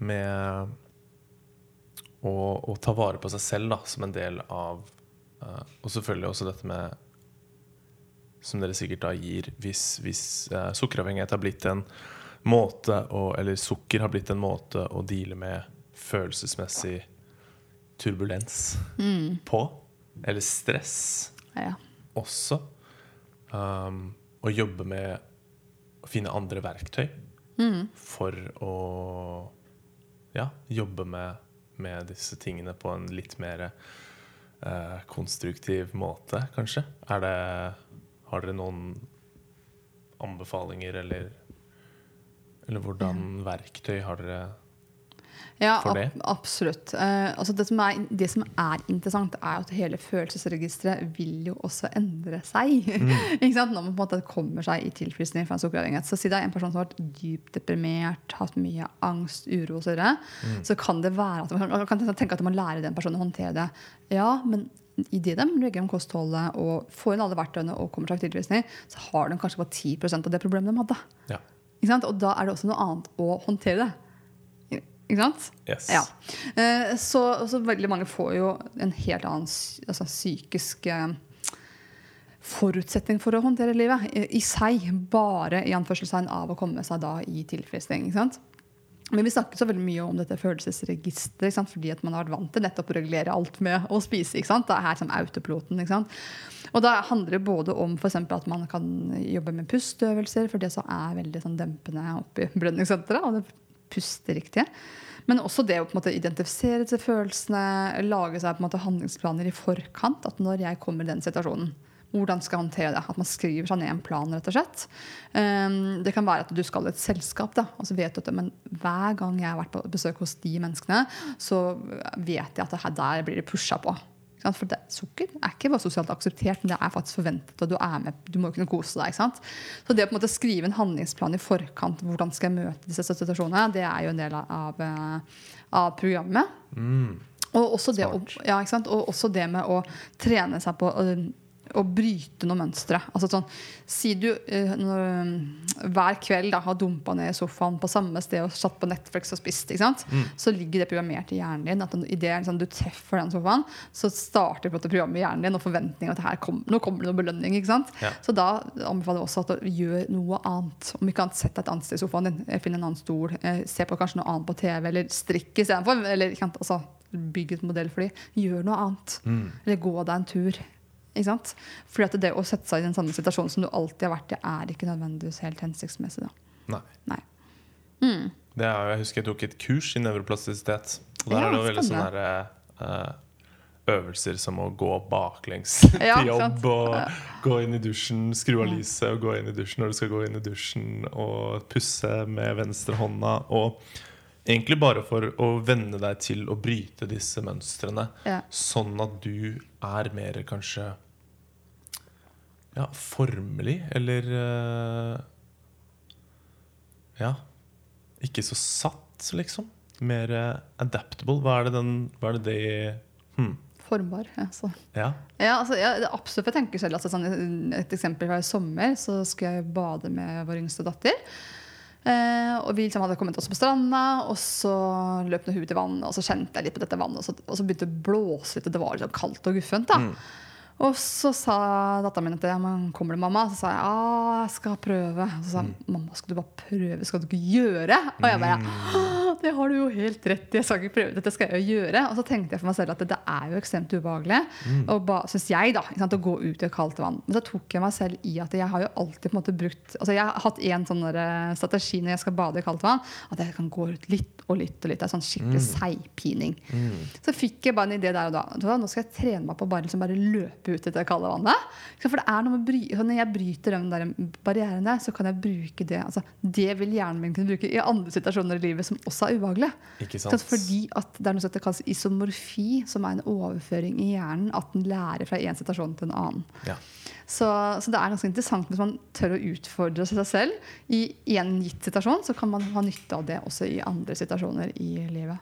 Med å, å ta vare på seg selv da, som en del av Uh, Og selvfølgelig også dette med Som dere sikkert da gir hvis, hvis uh, sukkeravhengighet har blitt en måte å, Eller sukker har blitt en måte å deale med følelsesmessig turbulens på. Eller stress Ja. også. Um, å jobbe med å finne andre verktøy for å ja, jobbe med, med disse tingene på en litt mer uh, konstruktiv måte, kanskje. Er det, har dere noen anbefalinger, eller, eller hvordan verktøy har dere Ja, for det? ab absolutt. Uh, altså det, som er, det som er interessant, er at hele følelsesregisteret vil jo også endre seg. Mm. Når man på en måte kommer seg i tilfriskning fra en sukkeravhengighet. Så si det er en person som har vært dypt deprimert, hatt mye angst, uro osv., Mm. så kan det være at man, man kan tenke at man lærer den personen å håndtere det. Ja, men idet de legger om kostholdet og får inn alle verktøyene og kommer seg til tilfriskning, så har de kanskje bare 10% av det problemet de hadde. Ja. Og da er det også noe annet å håndtere det. Ikke sant? Yes. Ja. Eh, Så, så veldig mange får jo en helt annen altså, psykisk eh, forutsetning for å håndtere livet i, i seg, bare i anførselstegn av å komme seg da i tilfredsstilling. ikke sant? Men vi snakket så veldig mye om dette følelsesregisteret fordi at man har vært vant til nettopp å regulere alt med å spise. ikke sant? Det er her som autopiloten. ikke sant? Og da handler det både om for at man kan jobbe med pusteøvelser, for det så er veldig sånn dempende oppi belønningssenteret. og det puster riktig. Men også det å på en måte identifisere disse følelsene, lage seg på en måte handlingsplaner i forkant. At når jeg kommer i den situasjonen, hvordan skal jeg håndtere det? At man skriver seg ned en plan, rett og slett. Um, det kan være at du skal i et selskap, da, og så vet du at men hver gang jeg har vært på besøk hos de menneskene, så vet jeg at det her, der blir det pusha på. For det, sukker er ikke bare sosialt akseptert, men det er faktisk forventet. og Du er med, du må kunne kose deg. ikke sant? Så det å på en måte skrive en handlingsplan i forkant, hvordan skal jeg møte disse situasjonene, det er jo en del av, eh, av programmet. Og også, det, å, ja, ikke sant? og også det med å trene seg på å, bryte noen mønstre. Altså sånn, si du eh, når, hver kveld da, har dumpa ned i sofaen på samme sted og satt på Netflix og spist, ikke sant? så ligger det programmert i hjernen din at Idet liksom, du treffer den sofaen, så starter programmet i hjernen din og forventningen at her kom, nå kommer det noen belønning. ikke? Ja. Så da anbefaler jeg også at du gjør noe annet. Om ikke annet, sett deg et annet sted i sofaen din. eh, Finn en annen stol. Eh, se på kanskje noe annet på TV, eller strikk istedenfor. Eller ikke sant, altså, bygg et modell for dem. Gjør noe annet. Eller gå deg en tur. Ikke sant? Fordi at det å sette seg i den samme situasjonen som du alltid har vært i, er ikke nødvendigvis helt hensiktsmessig. Da. Nei. Nei. Det er, jeg husker jeg tok et kurs i nevroplastisitet. Og der Ja, er det jo veldig sånne der, eh, øvelser som å gå baklengs Ja, til jobb sant. og gå inn i dusjen, skru av lyset og gå inn i dusjen når du skal gå inn i dusjen, og pusse med venstre hånda. Og egentlig bare for å venne deg til å bryte disse mønstrene, Ja. sånn at du er mer kanskje ja, formelig, eller eh, Ja. Ikke så satt, liksom. Mer eh, adaptable. Hva er det den Hva er det det hmm. Formbar. Ja. Ja. Ja, altså, ja, absolutt. Jeg tenker selv, altså, sånn, Et eksempel fra i sommer. Så skulle jeg bade med vår yngste datter. Eh, og Vi liksom hadde kommet oss på stranda, og så løp hun ut i vannet. Og så kjente jeg litt på dette vannet, og så, og så begynte det å blåse litt, og det var liksom kaldt og guffent. da. Og så sa datteren min at ja, kommer til mamma? Så sa jeg ja, jeg skal prøve. Og så sa hun mamma, skal du bare prøve, skal du ikke gjøre? Og jeg bare det har du jo helt rett i. Jeg skal ikke prøve dette skal jeg jo gjøre. Og så tenkte jeg for meg selv at det er jo ekstremt ubehagelig. Og ba, synes jeg da, sant, å gå ut i kaldt vann. Men så tok jeg meg selv i at jeg har jo alltid på en måte brukt Altså jeg har hatt en sånn eh, strategi når jeg skal bade i kaldt vann, at jeg kan gå ut litt og litt og litt. Det er sånn skikkelig seigpining. Så fikk jeg bare en idé der og da. Nå skal jeg trene meg på bare, liksom bare løpe ut i det kalde vannet. For det er noe med bry Når jeg bryter den der barrieren der, så kan jeg bruke det. Altså, det vil hjernen min kunne bruke i andre situasjoner i livet som også er ubehagelige. Fordi at det er noe som kalles isomorfi, som er en overføring i hjernen. At den lærer fra én situasjon til en annen. Ja. Så, så det er ganske interessant hvis man tør å utfordre seg selv. I en gitt situasjon så kan man ha nytte av det også i andre situasjoner i livet.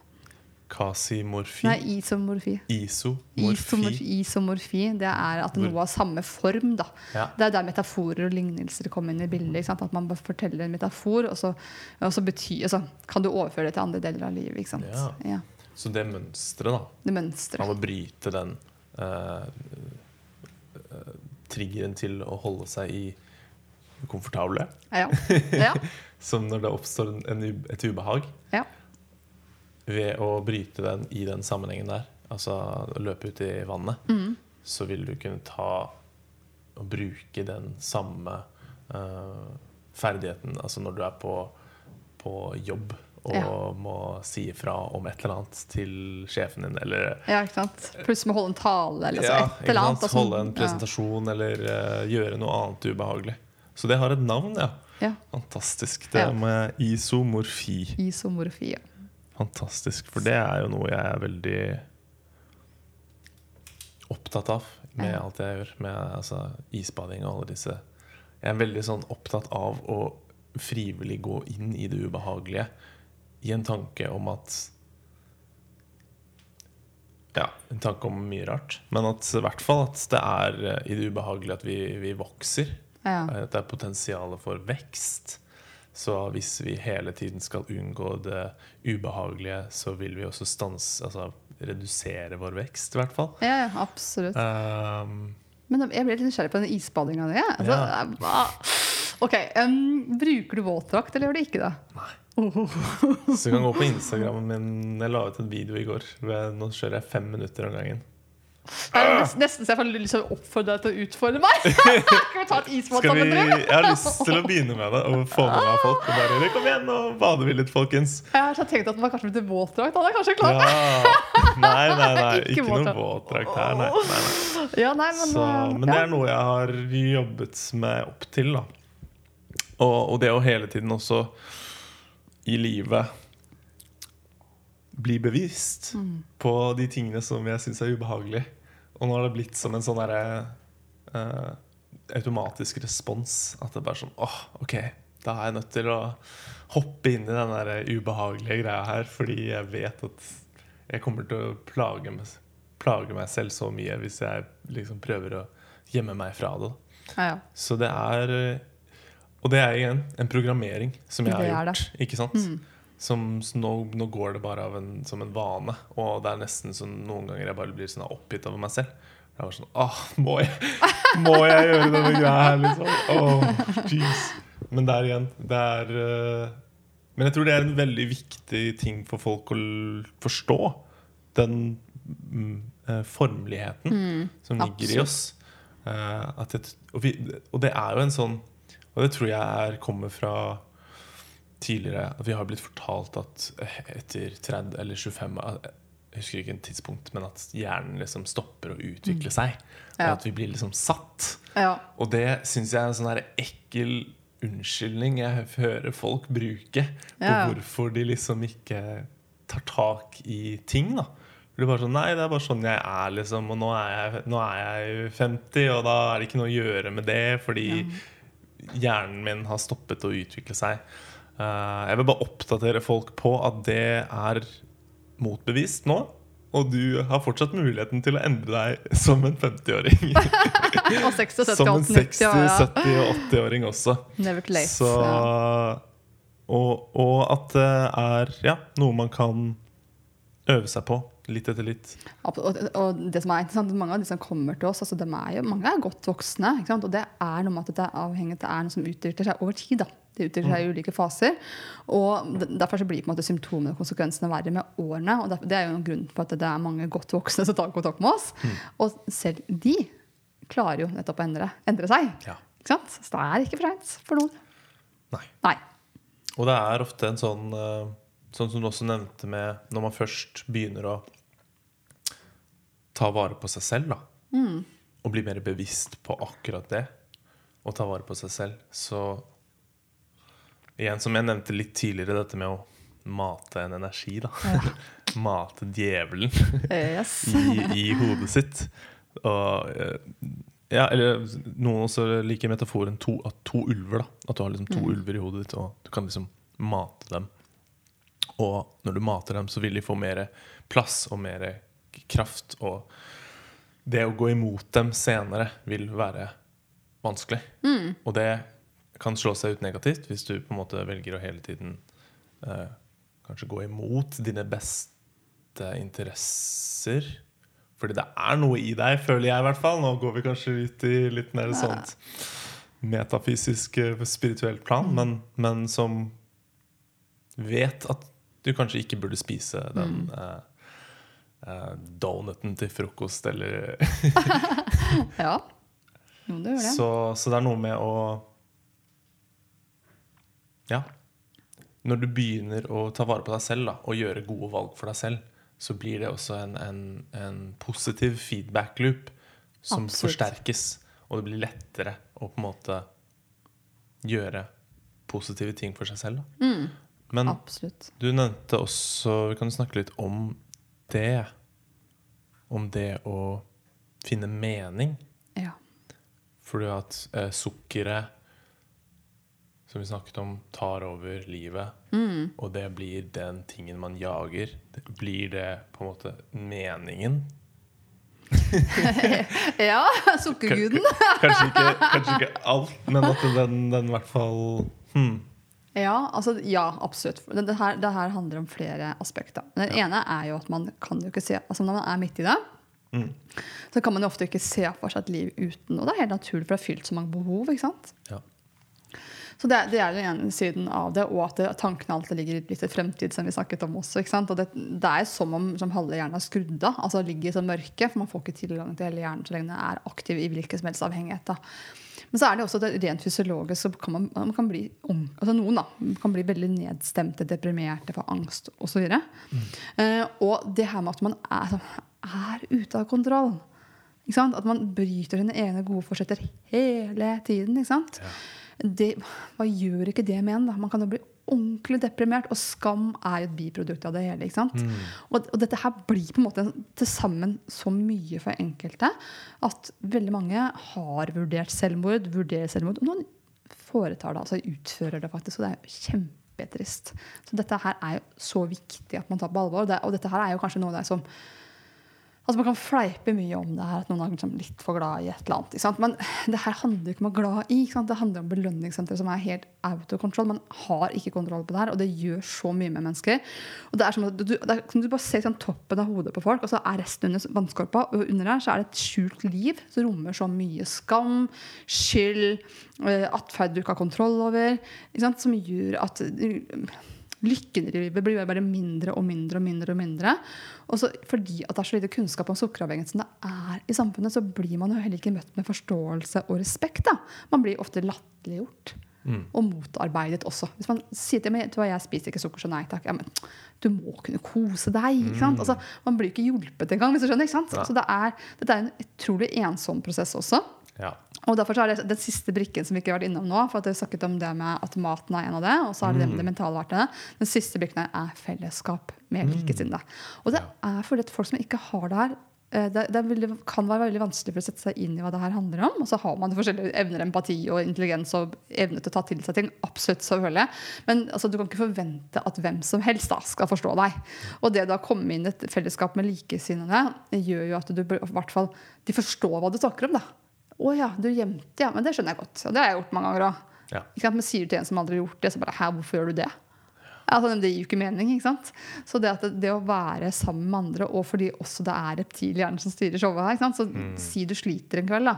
Kasimorfi. Nei, isomorfi. Isomorfi. Isomorfi, isomorfi det er at noe har samme form. Da. Ja. Det er der metaforer og lignelser kommer inn i bildet. At man bare forteller en metafor, og så, og så betyr, altså, kan du overføre det til andre deler av livet. Ja. Ja. Så det mønsteret da, Det mønsteret. Man må bryte den eh, eh, triggeren til å holde seg i komfortable, Ja. Ja. som når det oppstår en, en, et ubehag, ja. Ved å bryte den i den sammenhengen der, altså løpe ut i vannet, Mm. så vil du kunne ta og bruke den samme uh, ferdigheten, altså når du er på, på jobb og Ja. må si ifra om et eller annet til sjefen din, eller ja, ikke sant? Plutselig må holde en tale eller så ja, et eller annet. Sånn, Holde en presentasjon eller uh, gjøre noe annet ubehagelig. Så det har et navn, ja. Ja. Fantastisk. Det Ja. med isomorfi. Isomorfi. Ja. Fantastisk. For det er jo noe jeg er veldig opptatt av med Ja. alt jeg gjør. Med altså, isbading og alle disse Jeg er veldig sånn opptatt av å frivillig gå inn i det ubehagelige i en tanke om at Ja, en tanke om mye rart. Men at i hvert fall at det er eh, i det ubehagelige at vi, vi vokser. Ja. At det er potensial for vekst. Så hvis vi hele tiden skal unngå det ubehagelige, så vil vi også stanse, altså redusere vår vekst, i hvert fall. ja, ja, absolutt. Um, Men jeg ble litt nysgjerrig på den isbadinga di. Altså, Ja. Ok, um, Bruker du våtdrakt, eller gjør du ikke det? Nei. så du kan gå på Instagrammen min. Jeg la ut en video i går. Nå kjører jeg fem minutter om gangen. Det er nesten, nesten så jeg får lyst til å oppfordre deg til å utfordre meg. Skal vi ta et isbad vi, sammen, jeg har lyst til å begynne med det og få med meg folk. Og bare, Kom igjen, nå bader vi litt, folkens. Jeg har tenkt at var kanskje blitt til våtdrakt. Han er kanskje klar? Ja. Nei, nei, nei. Ikke Ikke noe våtdrakt. her, nei. nei, nei. Ja, men, Så, uh, men det er noe jeg har jobbet med opp til. Og, og det å hele tiden også i livet bli bevisst Mm. på de tingene som jeg syns er ubehagelige. Og nå har det blitt som en sånn derre uh, automatisk respons. At det er bare sånn åh, ok, da er jeg nødt til å hoppe inn i den der ubehagelige greia her, fordi jeg vet at jeg kommer til å plage meg, plage meg selv så mye hvis jeg liksom prøver å gjemme meg fra det. ja, ja. Så det er Og det er igjen en programmering som jeg har gjort. gjort. Ikke sant? Som, nå, nå går det bare av en, som en vane. Og det er nesten sånn noen ganger jeg bare blir sånn oppgitt over meg selv. Jeg var sånn Åh, må jeg, må jeg gjøre denne greia her, liksom? Jeez. Men der igjen, det er uh, Men jeg tror det er en veldig viktig ting for folk å forstå. Den uh, eh, formligheten som ligger i oss. Uh, at et, og, vi, og det er jo en sånn Og det tror jeg er, kommer fra tidligere At vi har blitt fortalt at eh, etter 30 eller 25 eh, Jeg husker ikke en tidspunkt, men at hjernen liksom stopper å utvikle seg. Og Ja. at vi blir liksom satt. ja. Og det syns jeg er en sånn ekkel unnskyldning jeg hører folk bruke på Ja. hvorfor de liksom ikke tar tak i ting. da det er bare sånn, Nei, det er bare sånn jeg er, liksom. Og nå er jeg, nå er jeg 50, og da er det ikke noe å gjøre med det, fordi hjernen min har stoppet å utvikle seg. Eh, jeg vil bare oppdatere folk på at det er motbevist nå. Og du har fortsatt muligheten til å endre deg som en 50-åring. Og 60, 70, Som en 80, 90, 60-, ja, ja. 70- og 80-åring også. Never too late. Så, og, og at det er ja, noe man kan øve seg på litt etter litt. Og, og, det som er interessant, Mange av de som kommer til oss, altså de er jo, mange er godt voksne. Og det er noe med at det er avhengig, det er noe som utvikler seg over tid. da. Det utvikler seg i ulike faser. Og Derfor så blir måte symptomene og konsekvensene verre med årene. og derfor- Det er jo en grunn for at det er mange godt voksne som tar kontakt med oss. Og selv de klarer jo nettopp å endre, endre seg. Ja. Ikke sant? Så det er ikke for seint for noen. Nei. Nei. Og det er ofte en sånn eh, Sånn som du også nevnte med når man først begynner å ta vare på seg selv, da. Og bli mer bevisst på akkurat det. Og ta vare på seg selv. Så igjen, som jeg nevnte litt tidligere, dette med å mate en energi, da. mate djevelen Yes. i, i hodet sitt. Og eh, ja, eller noen også liker metaforen to, at to ulver. da At du har liksom to ulver i hodet ditt, og du kan liksom mate dem. Og når du mater dem, så vil de få mer plass og mer kraft. Og det å gå imot dem senere vil være vanskelig. Og det kan slå seg ut negativt hvis du på en måte velger å hele tiden eh, kanskje gå imot dine beste interesser. Fordi det er noe i deg, føler jeg i hvert fall. Nå går vi kanskje ut i litt mer sånt metafysisk, eh, spirituelt plan, men, men som vet at du kanskje ikke burde spise den eh, eh, donuten til frokost, eller Ja. Jo, det gjør det. så, så det er noe med å Ja. Når du begynner å ta vare på deg selv da, og gjøre gode valg for deg selv, så blir det også en, en, en positiv feedback-loop som Absolutt. forsterkes. Og det blir lettere å på en måte gjøre positive ting for seg selv. Da. Men Absolutt. du nevnte også Vi kan snakke litt om det. Om det å finne mening. Ja. Fordi at eh, sukkeret, som vi snakket om, tar over livet. Og det blir den tingen man jager. Blir det på en måte meningen? ja, sukkerguden. Kanskje ikke, kanskje ikke alt, men at den, den i hvert fall hmm. Ja, altså, ja, absolutt. Det, det, her, det her handler om flere aspekter. Det ene er jo at man kan jo ikke se altså Når man er midt i det, så kan man jo ofte ikke se for seg et liv uten. Og det er helt naturlig, for det er fylt så mange behov. ikke sant? Ja. Så det, det er den ene siden av det, og at det, tankene alltid ligger litt i fremtid, som vi snakket om også. Og det, det er som om som halve hjernen er skrudd av, altså ligger i sånn mørke, for man får ikke tilgang til hele hjernen så lenge den er aktiv i hvilken som helst avhengighet. da. Men så er det også det rent fysiologisk så kan man, man kan bli ung, altså noen da, kan bli veldig nedstemte, deprimerte, få angst osv. Mm. uh, og det her med at man er, er ute av kontroll. At man bryter sine egne gode forsetter hele tiden. sant? Det, hva gjør ikke det med en? da? Man kan jo bli ordentlig deprimert, og skam er jo et biprodukt av det hele. ikke sant? Og, og dette her blir på en måte til sammen så mye for enkelte at veldig mange har vurdert selvmord, vurderer selvmord. og Noen foretar det, altså utfører det faktisk, og det er jo kjempetrist. Så dette her er jo så viktig at man tar på alvor. Og, det, og dette her er jo kanskje noe av det som Altså Man kan fleipe mye om det her, at noen er liksom litt for glad i et eller annet. Ikke sant? Men det her handler ikke om å være glad i. Ikke sant? Det handler om belønningssenter som er helt control. Man har ikke kontroll på det her, og det gjør så mye med mennesker. Og Det er som at du, er du bare ser sånn toppen av hodet på folk, og så er resten under vannskorpa. Og under der så er det et skjult liv som rommer så mye skam, skyld, eh, atferd du ikke har kontroll over. Ikke sant? Som gjør at lykken i livet blir bare mindre og mindre og mindre. Og mindre. Og så fordi at det er så lite kunnskap om sukkeravhengighet som det er i samfunnet, så blir man jo heller ikke møtt med forståelse og respekt. Da. Man blir ofte latterliggjort. Og motarbeidet også. Hvis man sier til meg jeg spiser ikke sukker, så nei takk. Ja, men du må kunne kose deg. sant? Altså, man blir ikke hjulpet engang. hvis du skjønner, sant? Så det er, dette er en utrolig ensom prosess også. Ja. Og derfor er det den siste brikken som vi ikke har vært innom nå. for at Vi snakket om det med at maten er en av det, og så er det det med det mentale verktøyet. Den siste brikken er fellesskap med likesinnede. Og det er fordi at folk som ikke har det her eh, det, det kan være veldig vanskelig for å sette seg inn i hva det her handler om. Og så har man forskjellige evner, empati og intelligens og evne til å ta til seg ting. Absolutt, selvfølgelig. Men altså, du kan ikke forvente at hvem som helst da skal forstå deg. Og det da å komme inn i et fellesskap med likesinnede gjør jo at du i hvert fall, de forstår hva du snakker om. da. Å ja, du gjemte, ja. Men det skjønner jeg godt. Og det har jeg gjort mange ganger òg. Ja. Men sier du til en som aldri har gjort det, så bare Hæ, hvorfor gjør du det? Altså, det gir jo ikke mening. ikke sant? Så det, det, det å være sammen med andre, og fordi også det er reptilhjernen som styrer showet her? Så Mm. si du sliter en kveld, da,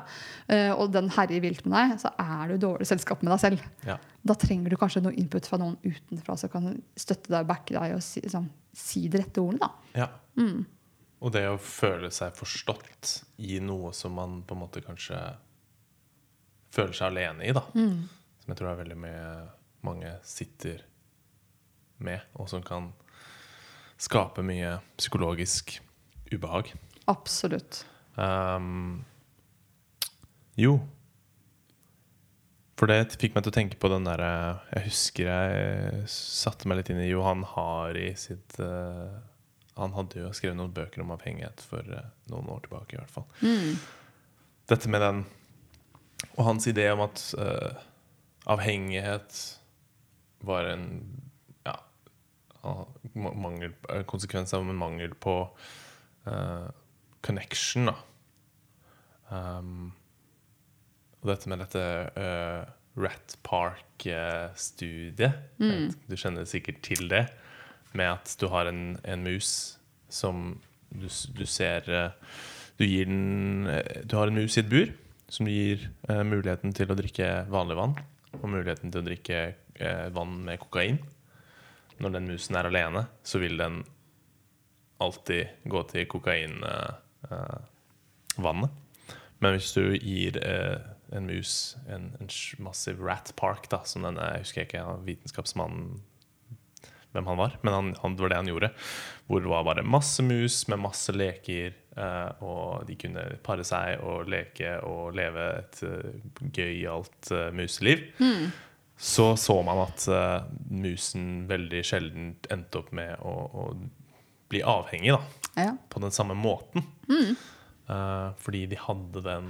eh, og den herjer vilt med deg, så er du i dårlig selskap med deg selv. Ja. Da trenger du kanskje noe input fra noen utenfra som kan støtte deg og backe deg og si, liksom, si de rette ordene. da. Ja. Og det å føle seg forstått i noe som man på en måte kanskje føler seg alene i, da. Som jeg tror er veldig mye mange sitter med, og som kan skape mye psykologisk ubehag. Absolutt. Um, jo. For det fikk meg til å tenke på den derre Jeg husker jeg satte meg litt inn i Johan Hari sitt eh, Han hadde jo skrevet noen bøker om avhengighet for eh, noen år tilbake, i hvert fall. Dette med den Og hans idé om at uh, avhengighet var en ja, ma- mangel, en konsekvens av en mangel på uh, connection, da. Um, og dette med dette uh, Rat Park-studiet Du kjenner sikkert til det. Med at du har en, en mus som du, du ser eh, Du gir den eh, Du har en mus i et bur som gir eh, muligheten til å drikke vanlig vann. Og muligheten til å drikke eh, vann med kokain. Når den musen er alene, så vil den alltid gå til kokainvannet. Eh, vannet. Men hvis du gir eh, en mus en, en massiv rat park, da, som denne Jeg husker ikke vitenskapsmannen hvem han var, men han, han, det var det han gjorde. Hvor det var bare masse mus med masse leker, eh, og de kunne pare seg og leke og leve et uh, gøyalt uh, museliv. Så så man at uh, musen veldig sjelden endte opp med å, å bli avhengig, da Ja. på den samme måten. Eh, fordi de hadde den,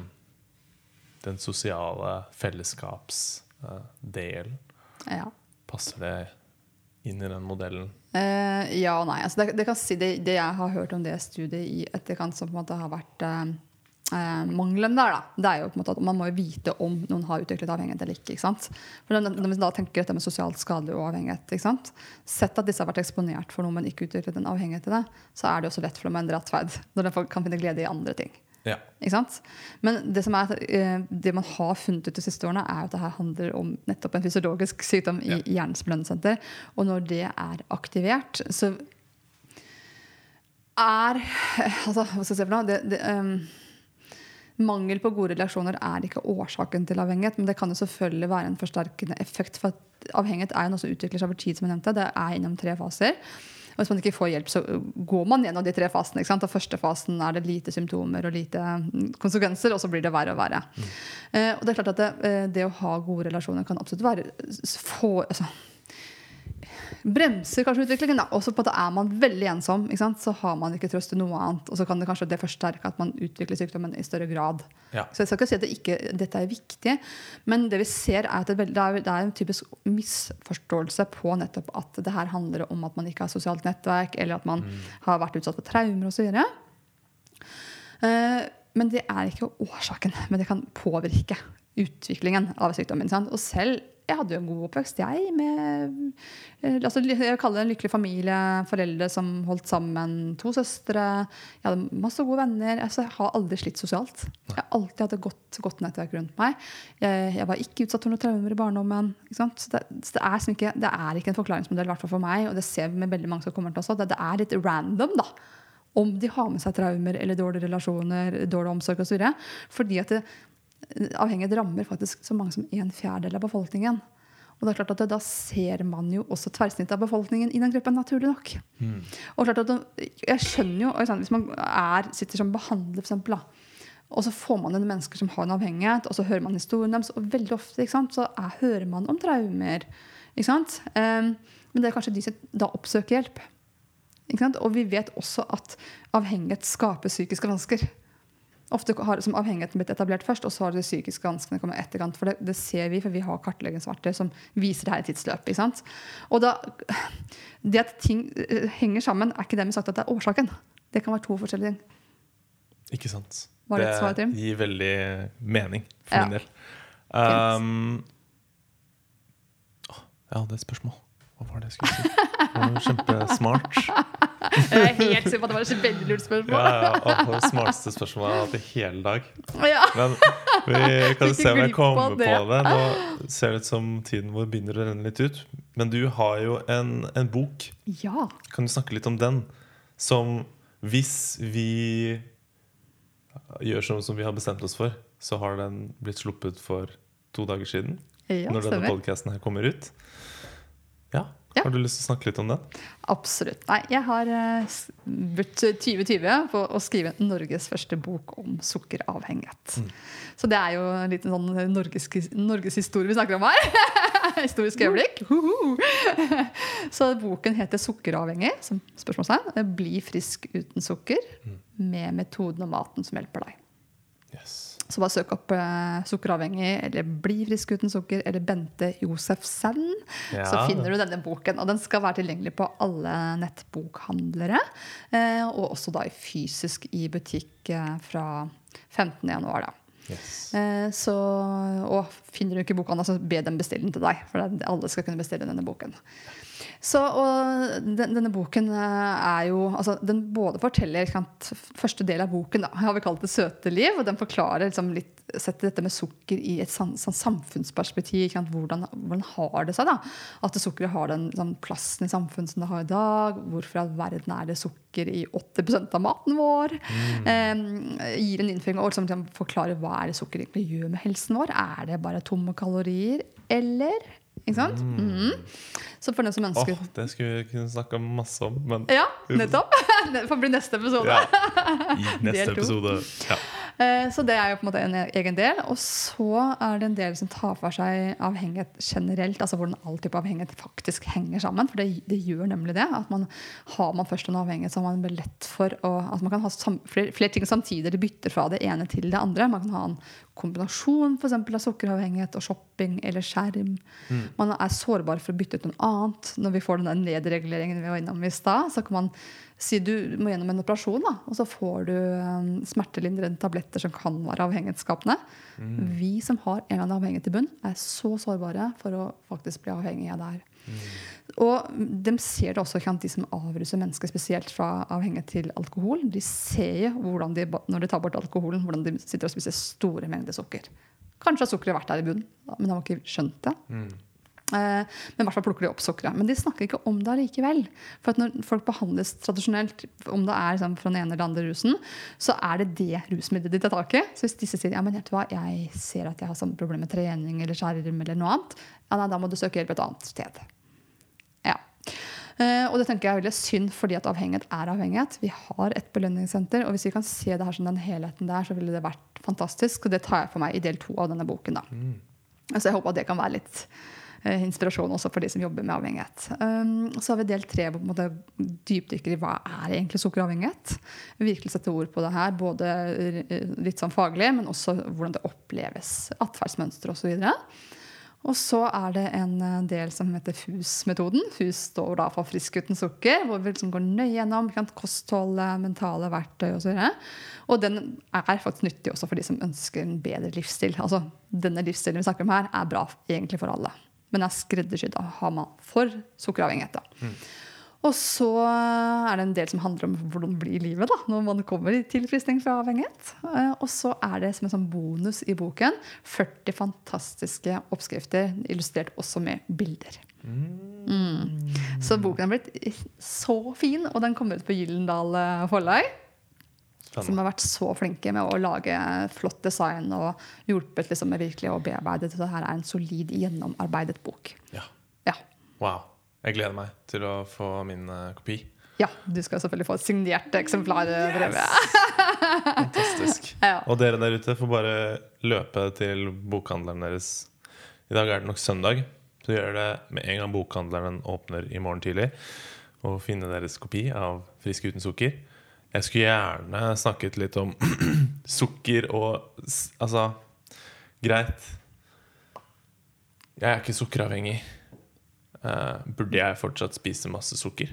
den sosiale fellesskapsdelen. ja. Passer det inn i den modellen? Uh, ja og nei. Altså det, det, si, det, det jeg har hørt om det studiet i etterkant som på en måte har vært uh, eh, mangelen der, da, det er jo på en måte at man må vite om noen har utviklet avhengighet eller ikke. ikke sant? For når vi da tenker dette med sosialt skadelig og avhengighet, ikke sant? Sett at disse har vært eksponert for noe, men ikke utviklet en avhengighet til det, så er det også lett for dem å endre atferd når de kan finne glede i andre ting. Ja. Men det, som er, eh, det man har funnet ut de siste årene, er at det her handler om nettopp en fysiologisk sykdom i Ja. hjernens belønningssenter. Og når det er aktivert, så er altså, Hva skal jeg si for noe? Det, det, um, mangel på gode relasjoner er ikke årsaken til avhengighet, men det kan jo selvfølgelig være en forsterkende effekt. For at avhengighet er jo noe som utvikler seg over tid, som jeg nevnte. Det er innom tre faser. Og hvis man ikke får hjelp, så går man gjennom de tre fasene. ikke sant? Og første fasen er det lite symptomer og lite mm, konsekvenser, og så blir det verre og verre. Eh, og det er klart at det, eh, det å ha gode relasjoner kan absolutt være få, altså, bremser kanskje utviklingen. da. Og så er man veldig ensom, så har man ikke trøst til noe annet. Og så kan det kanskje det forsterke at man utvikler sykdommen i større grad. Ja. Så jeg skal ikke si at det ikke, dette er viktig, men det vi ser er at det, er det er, en typisk misforståelse på nettopp at det her handler om at man ikke har sosialt nettverk, eller at man har vært utsatt for traumer osv. Uh, men det er ikke årsaken, men det kan påvirke utviklingen av sykdommen. Sant? Og selv jeg hadde jo en god oppvekst, jeg. Med, La jeg kaller det en lykkelig familie, foreldre som holdt sammen, to søstre. Jeg hadde masse gode venner. Altså, jeg har aldri slitt sosialt. Jeg har alltid hatt et godt, godt nettverk rundt meg. Jeg, jeg var ikke utsatt for noen traumer i barndommen. Så det, så det, er ikke, det er ikke en forklaringsmodell, i hvert fall for meg, og det ser vi med veldig mange som kommer til oss. Det, det er litt random, da. Om de har med seg traumer eller dårlige relasjoner, dårlig omsorg osv. Fordi at det, avhengighet rammer faktisk så mange som en fjerdedel av befolkningen. Og det er klart at Da ser man jo også tverrsnittet av befolkningen i den gruppen, naturlig nok. Og klart at jeg skjønner jo, Hvis man er, sitter som behandler, f.eks., og så får man inn mennesker som har en avhengighet, og så hører man historien deres, og veldig ofte sant, så er, hører man om traumer. Um, men det er kanskje de som da oppsøker hjelp. Og vi vet også at avhengighet skaper psykiske vansker. Ofte har som avhengigheten blitt etablert først, og så har de psykiske vanskene kommet etterkant. For det, det ser vi, for vi har kartleggingsverktøy som viser det her i tidsløpet. ikke sant? Og da, Det at ting eh, henger sammen, er ikke dermed sagt at det er årsaken. Det kan være to forskjellige ting. Ikke sant? Var det et gir veldig mening for Ja. min del. Um, å, jeg hadde et spørsmål. Hva var det jeg skulle si? Det var Kjempesmart. Jeg er helt sikker på at det var et veldig lurt Ja, spørsmål. ja, og det smarteste spørsmålet jeg har hatt i hele dag. Ja. Men vi kan se om jeg kommer det. på det. Nå ser det ut som tiden vår begynner å renne litt ut. Men du har jo en, en bok. ja. Kan du snakke litt om den? Som hvis vi gjør som, som vi har bestemt oss for, så har den blitt sluppet for to dager siden. Ja, når denne podkasten podcasten her kommer ut. Ja. Ja. Har du lyst til å snakke litt om den? Absolutt. Nei, jeg har eh, brukt 2020 på å skrive Norges første bok om sukkeravhengighet. Så det er jo en liten sånn norges, historie vi snakker om her. Historisk øyeblikk. Huhu. Så boken heter 'Sukkeravhengig', som spørsmålstegn. Bli frisk uten sukker, med metoden og maten som hjelper deg. Yes. Så bare søk opp eh, 'Sukkeravhengig' eller 'Bli frisk uten sukker' eller Bente Josefsen. Ja. Så finner du denne boken. Og den skal være tilgjengelig på alle nettbokhandlere. Eh, og også da i fysisk i butikk eh, fra 15. januar. Da. yes. Eh, så, og finner du ikke boka, så be dem bestille den til deg. For alle skal kunne bestille denne boken. Så, og den, denne boken eh, er jo altså, Den både forteller sant, Første del av boken da, har vi kalt 'Det søte liv'. og Den forklarer liksom, litt setter dette med sukker i et sånn, sånn samfunnsperspektiv. Sant, hvordan, hvordan har det seg? da, At sukkeret har den sånn, plassen i samfunnet som det har i dag. Hvorfor i all verden er det sukker i 80% av maten vår? Eh, gir en innføring og liksom, forklarer hva er det sukker egentlig gjør med helsen vår. Er det bare tomme kalorier, eller? Ikke sant? Mhm. Så for den som Åh, oh, det skulle vi kunne snakke masse om, men Ja, nettopp! Det får bli neste episode. ja. i neste episode. Ja. Eh, Så det er jo på en måte en egen del. Og så er det en del som tar for seg avhengighet generelt. Altså hvordan all type avhengighet faktisk henger sammen. For det, det gjør nemlig det. at man Har man først en avhengighet, så har man lett for å altså Man kan ha flere, flere ting samtidig. Det bytter fra det ene til det andre. Man kan ha en kombinasjon for eksempel, av sukkeravhengighet og shopping eller skjerm. Man er sårbar for å bytte ut noe annet. Når vi får den nedreguleringen vi var innom i stad, så kan man si du må gjennom en operasjon, da, og så får du um, smertelindrende tabletter som kan være avhengighetsskapende. Vi som har en eller annen avhengighet i bunn, er så sårbare for å faktisk bli avhengige av det her. Og de ser det også, de som avruser mennesker, spesielt fra avhengighet til alkohol. De ser jo hvordan de, når de tar bort alkoholen, hvordan de sitter og spiser store mengder sukker. Kanskje har sukkeret vært der i bunnen, men de har ikke skjønt det. Eh, Men i hvert fall plukker de opp sukkeret. Men de snakker ikke om det allikevel. For når folk behandles tradisjonelt, om det er sånn, fra den ene eller andre rusen, så er det det rusmiddelet de tar tak i. Så hvis disse sier ja, men vet du hva, jeg ser at jeg har samme problem med trening eller skjerm, eller noe annet, ja, nei, da må du søke hjelp et annet sted. Eh, og det tenker jeg er veldig synd, fordi at avhengighet er avhengighet. Vi har et belønningssenter, og hvis vi kan se det her som den helheten der, så ville det vært fantastisk. Og det tar jeg for meg i del to av denne boken. da. Så jeg håper at det kan være litt eh, inspirasjon også for de som jobber med avhengighet. Um, så har vi del tre hvor måte dypdykker i hva er egentlig sukkeravhengighet. Virkelig sette ord på det her, både eh, litt sånn faglig, men også hvordan det oppleves. Atferdsmønster osv. Og så er det en eh, del som heter FUS-metoden. FUS står da for frisk uten sukker, hvor vi liksom går nøye gjennom kosthold, mentale verktøy osv. Og den er faktisk nyttig også for de som ønsker en bedre livsstil. Altså, denne livsstilen vi snakker om her, er bra egentlig for alle. Men er skreddersydd har man for sukkeravhengighet. da. Og så er det en del som handler om hvordan blir livet da, når man kommer til fristing fra avhengighet. Eh, Og så er det som en sånn bonus i boken 40 fantastiske oppskrifter, illustrert også med bilder. Mm. Så boken er blitt så fin, og den kommer ut på Gyllendal eh, forlag. Som har vært så flinke med å lage flott design og hjulpet liksom med virkelig å bearbeide. Så det her er en solid, gjennomarbeidet bok. Ja. Ja. Wow. Jeg gleder meg til å få min uh, kopi. ja, du skal selvfølgelig få et signert eksemplar. Yes! Fantastisk. Ja. Og dere der ute får bare løpe til bokhandleren deres. I dag er det nok søndag, så gjør det med en gang bokhandleren åpner i morgen tidlig. Og finne deres kopi av Frisk uten sukker. Jeg skulle gjerne snakket litt om sukker og Altså, greit. Jeg er ikke sukkeravhengig. Eh, burde jeg fortsatt spise masse sukker?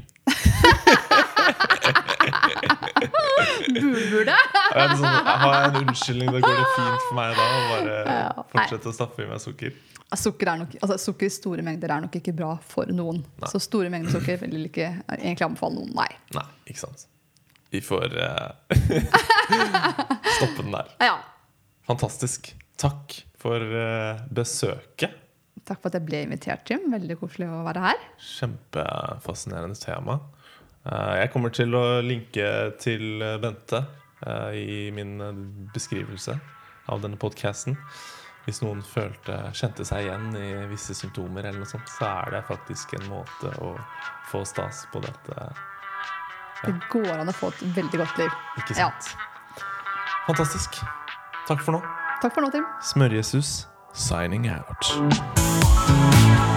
Burde? Jeg sånn, har jeg en unnskyldning, da går det fint for meg da å bare Ja, fortsette å stappe i meg sukker? Sukker, er nok, altså, sukker i store mengder er nok ikke bra for noen. Så store mengder sukker vil ikke egentlig anbefale noen. Nei. Nei, ikke sant. Vi får uh, stoppe den der. Ja. Fantastisk. Takk for uh, besøket. Takk for at jeg ble invitert, Jim. Veldig koselig å være her. Kjempefascinerende tema. Eh, Jeg kommer til å linke til Bente eh, i min eh, beskrivelse av denne podkasten. Hvis noen følte, kjente seg igjen i visse symptomer, eller noe sånt, så er det faktisk en måte å få stas på dette. Det går an å få et veldig godt liv. Ikke Ja. Fantastisk. Takk for nå. Takk for nå, Tim. Smørjesus. Signing out. Bye.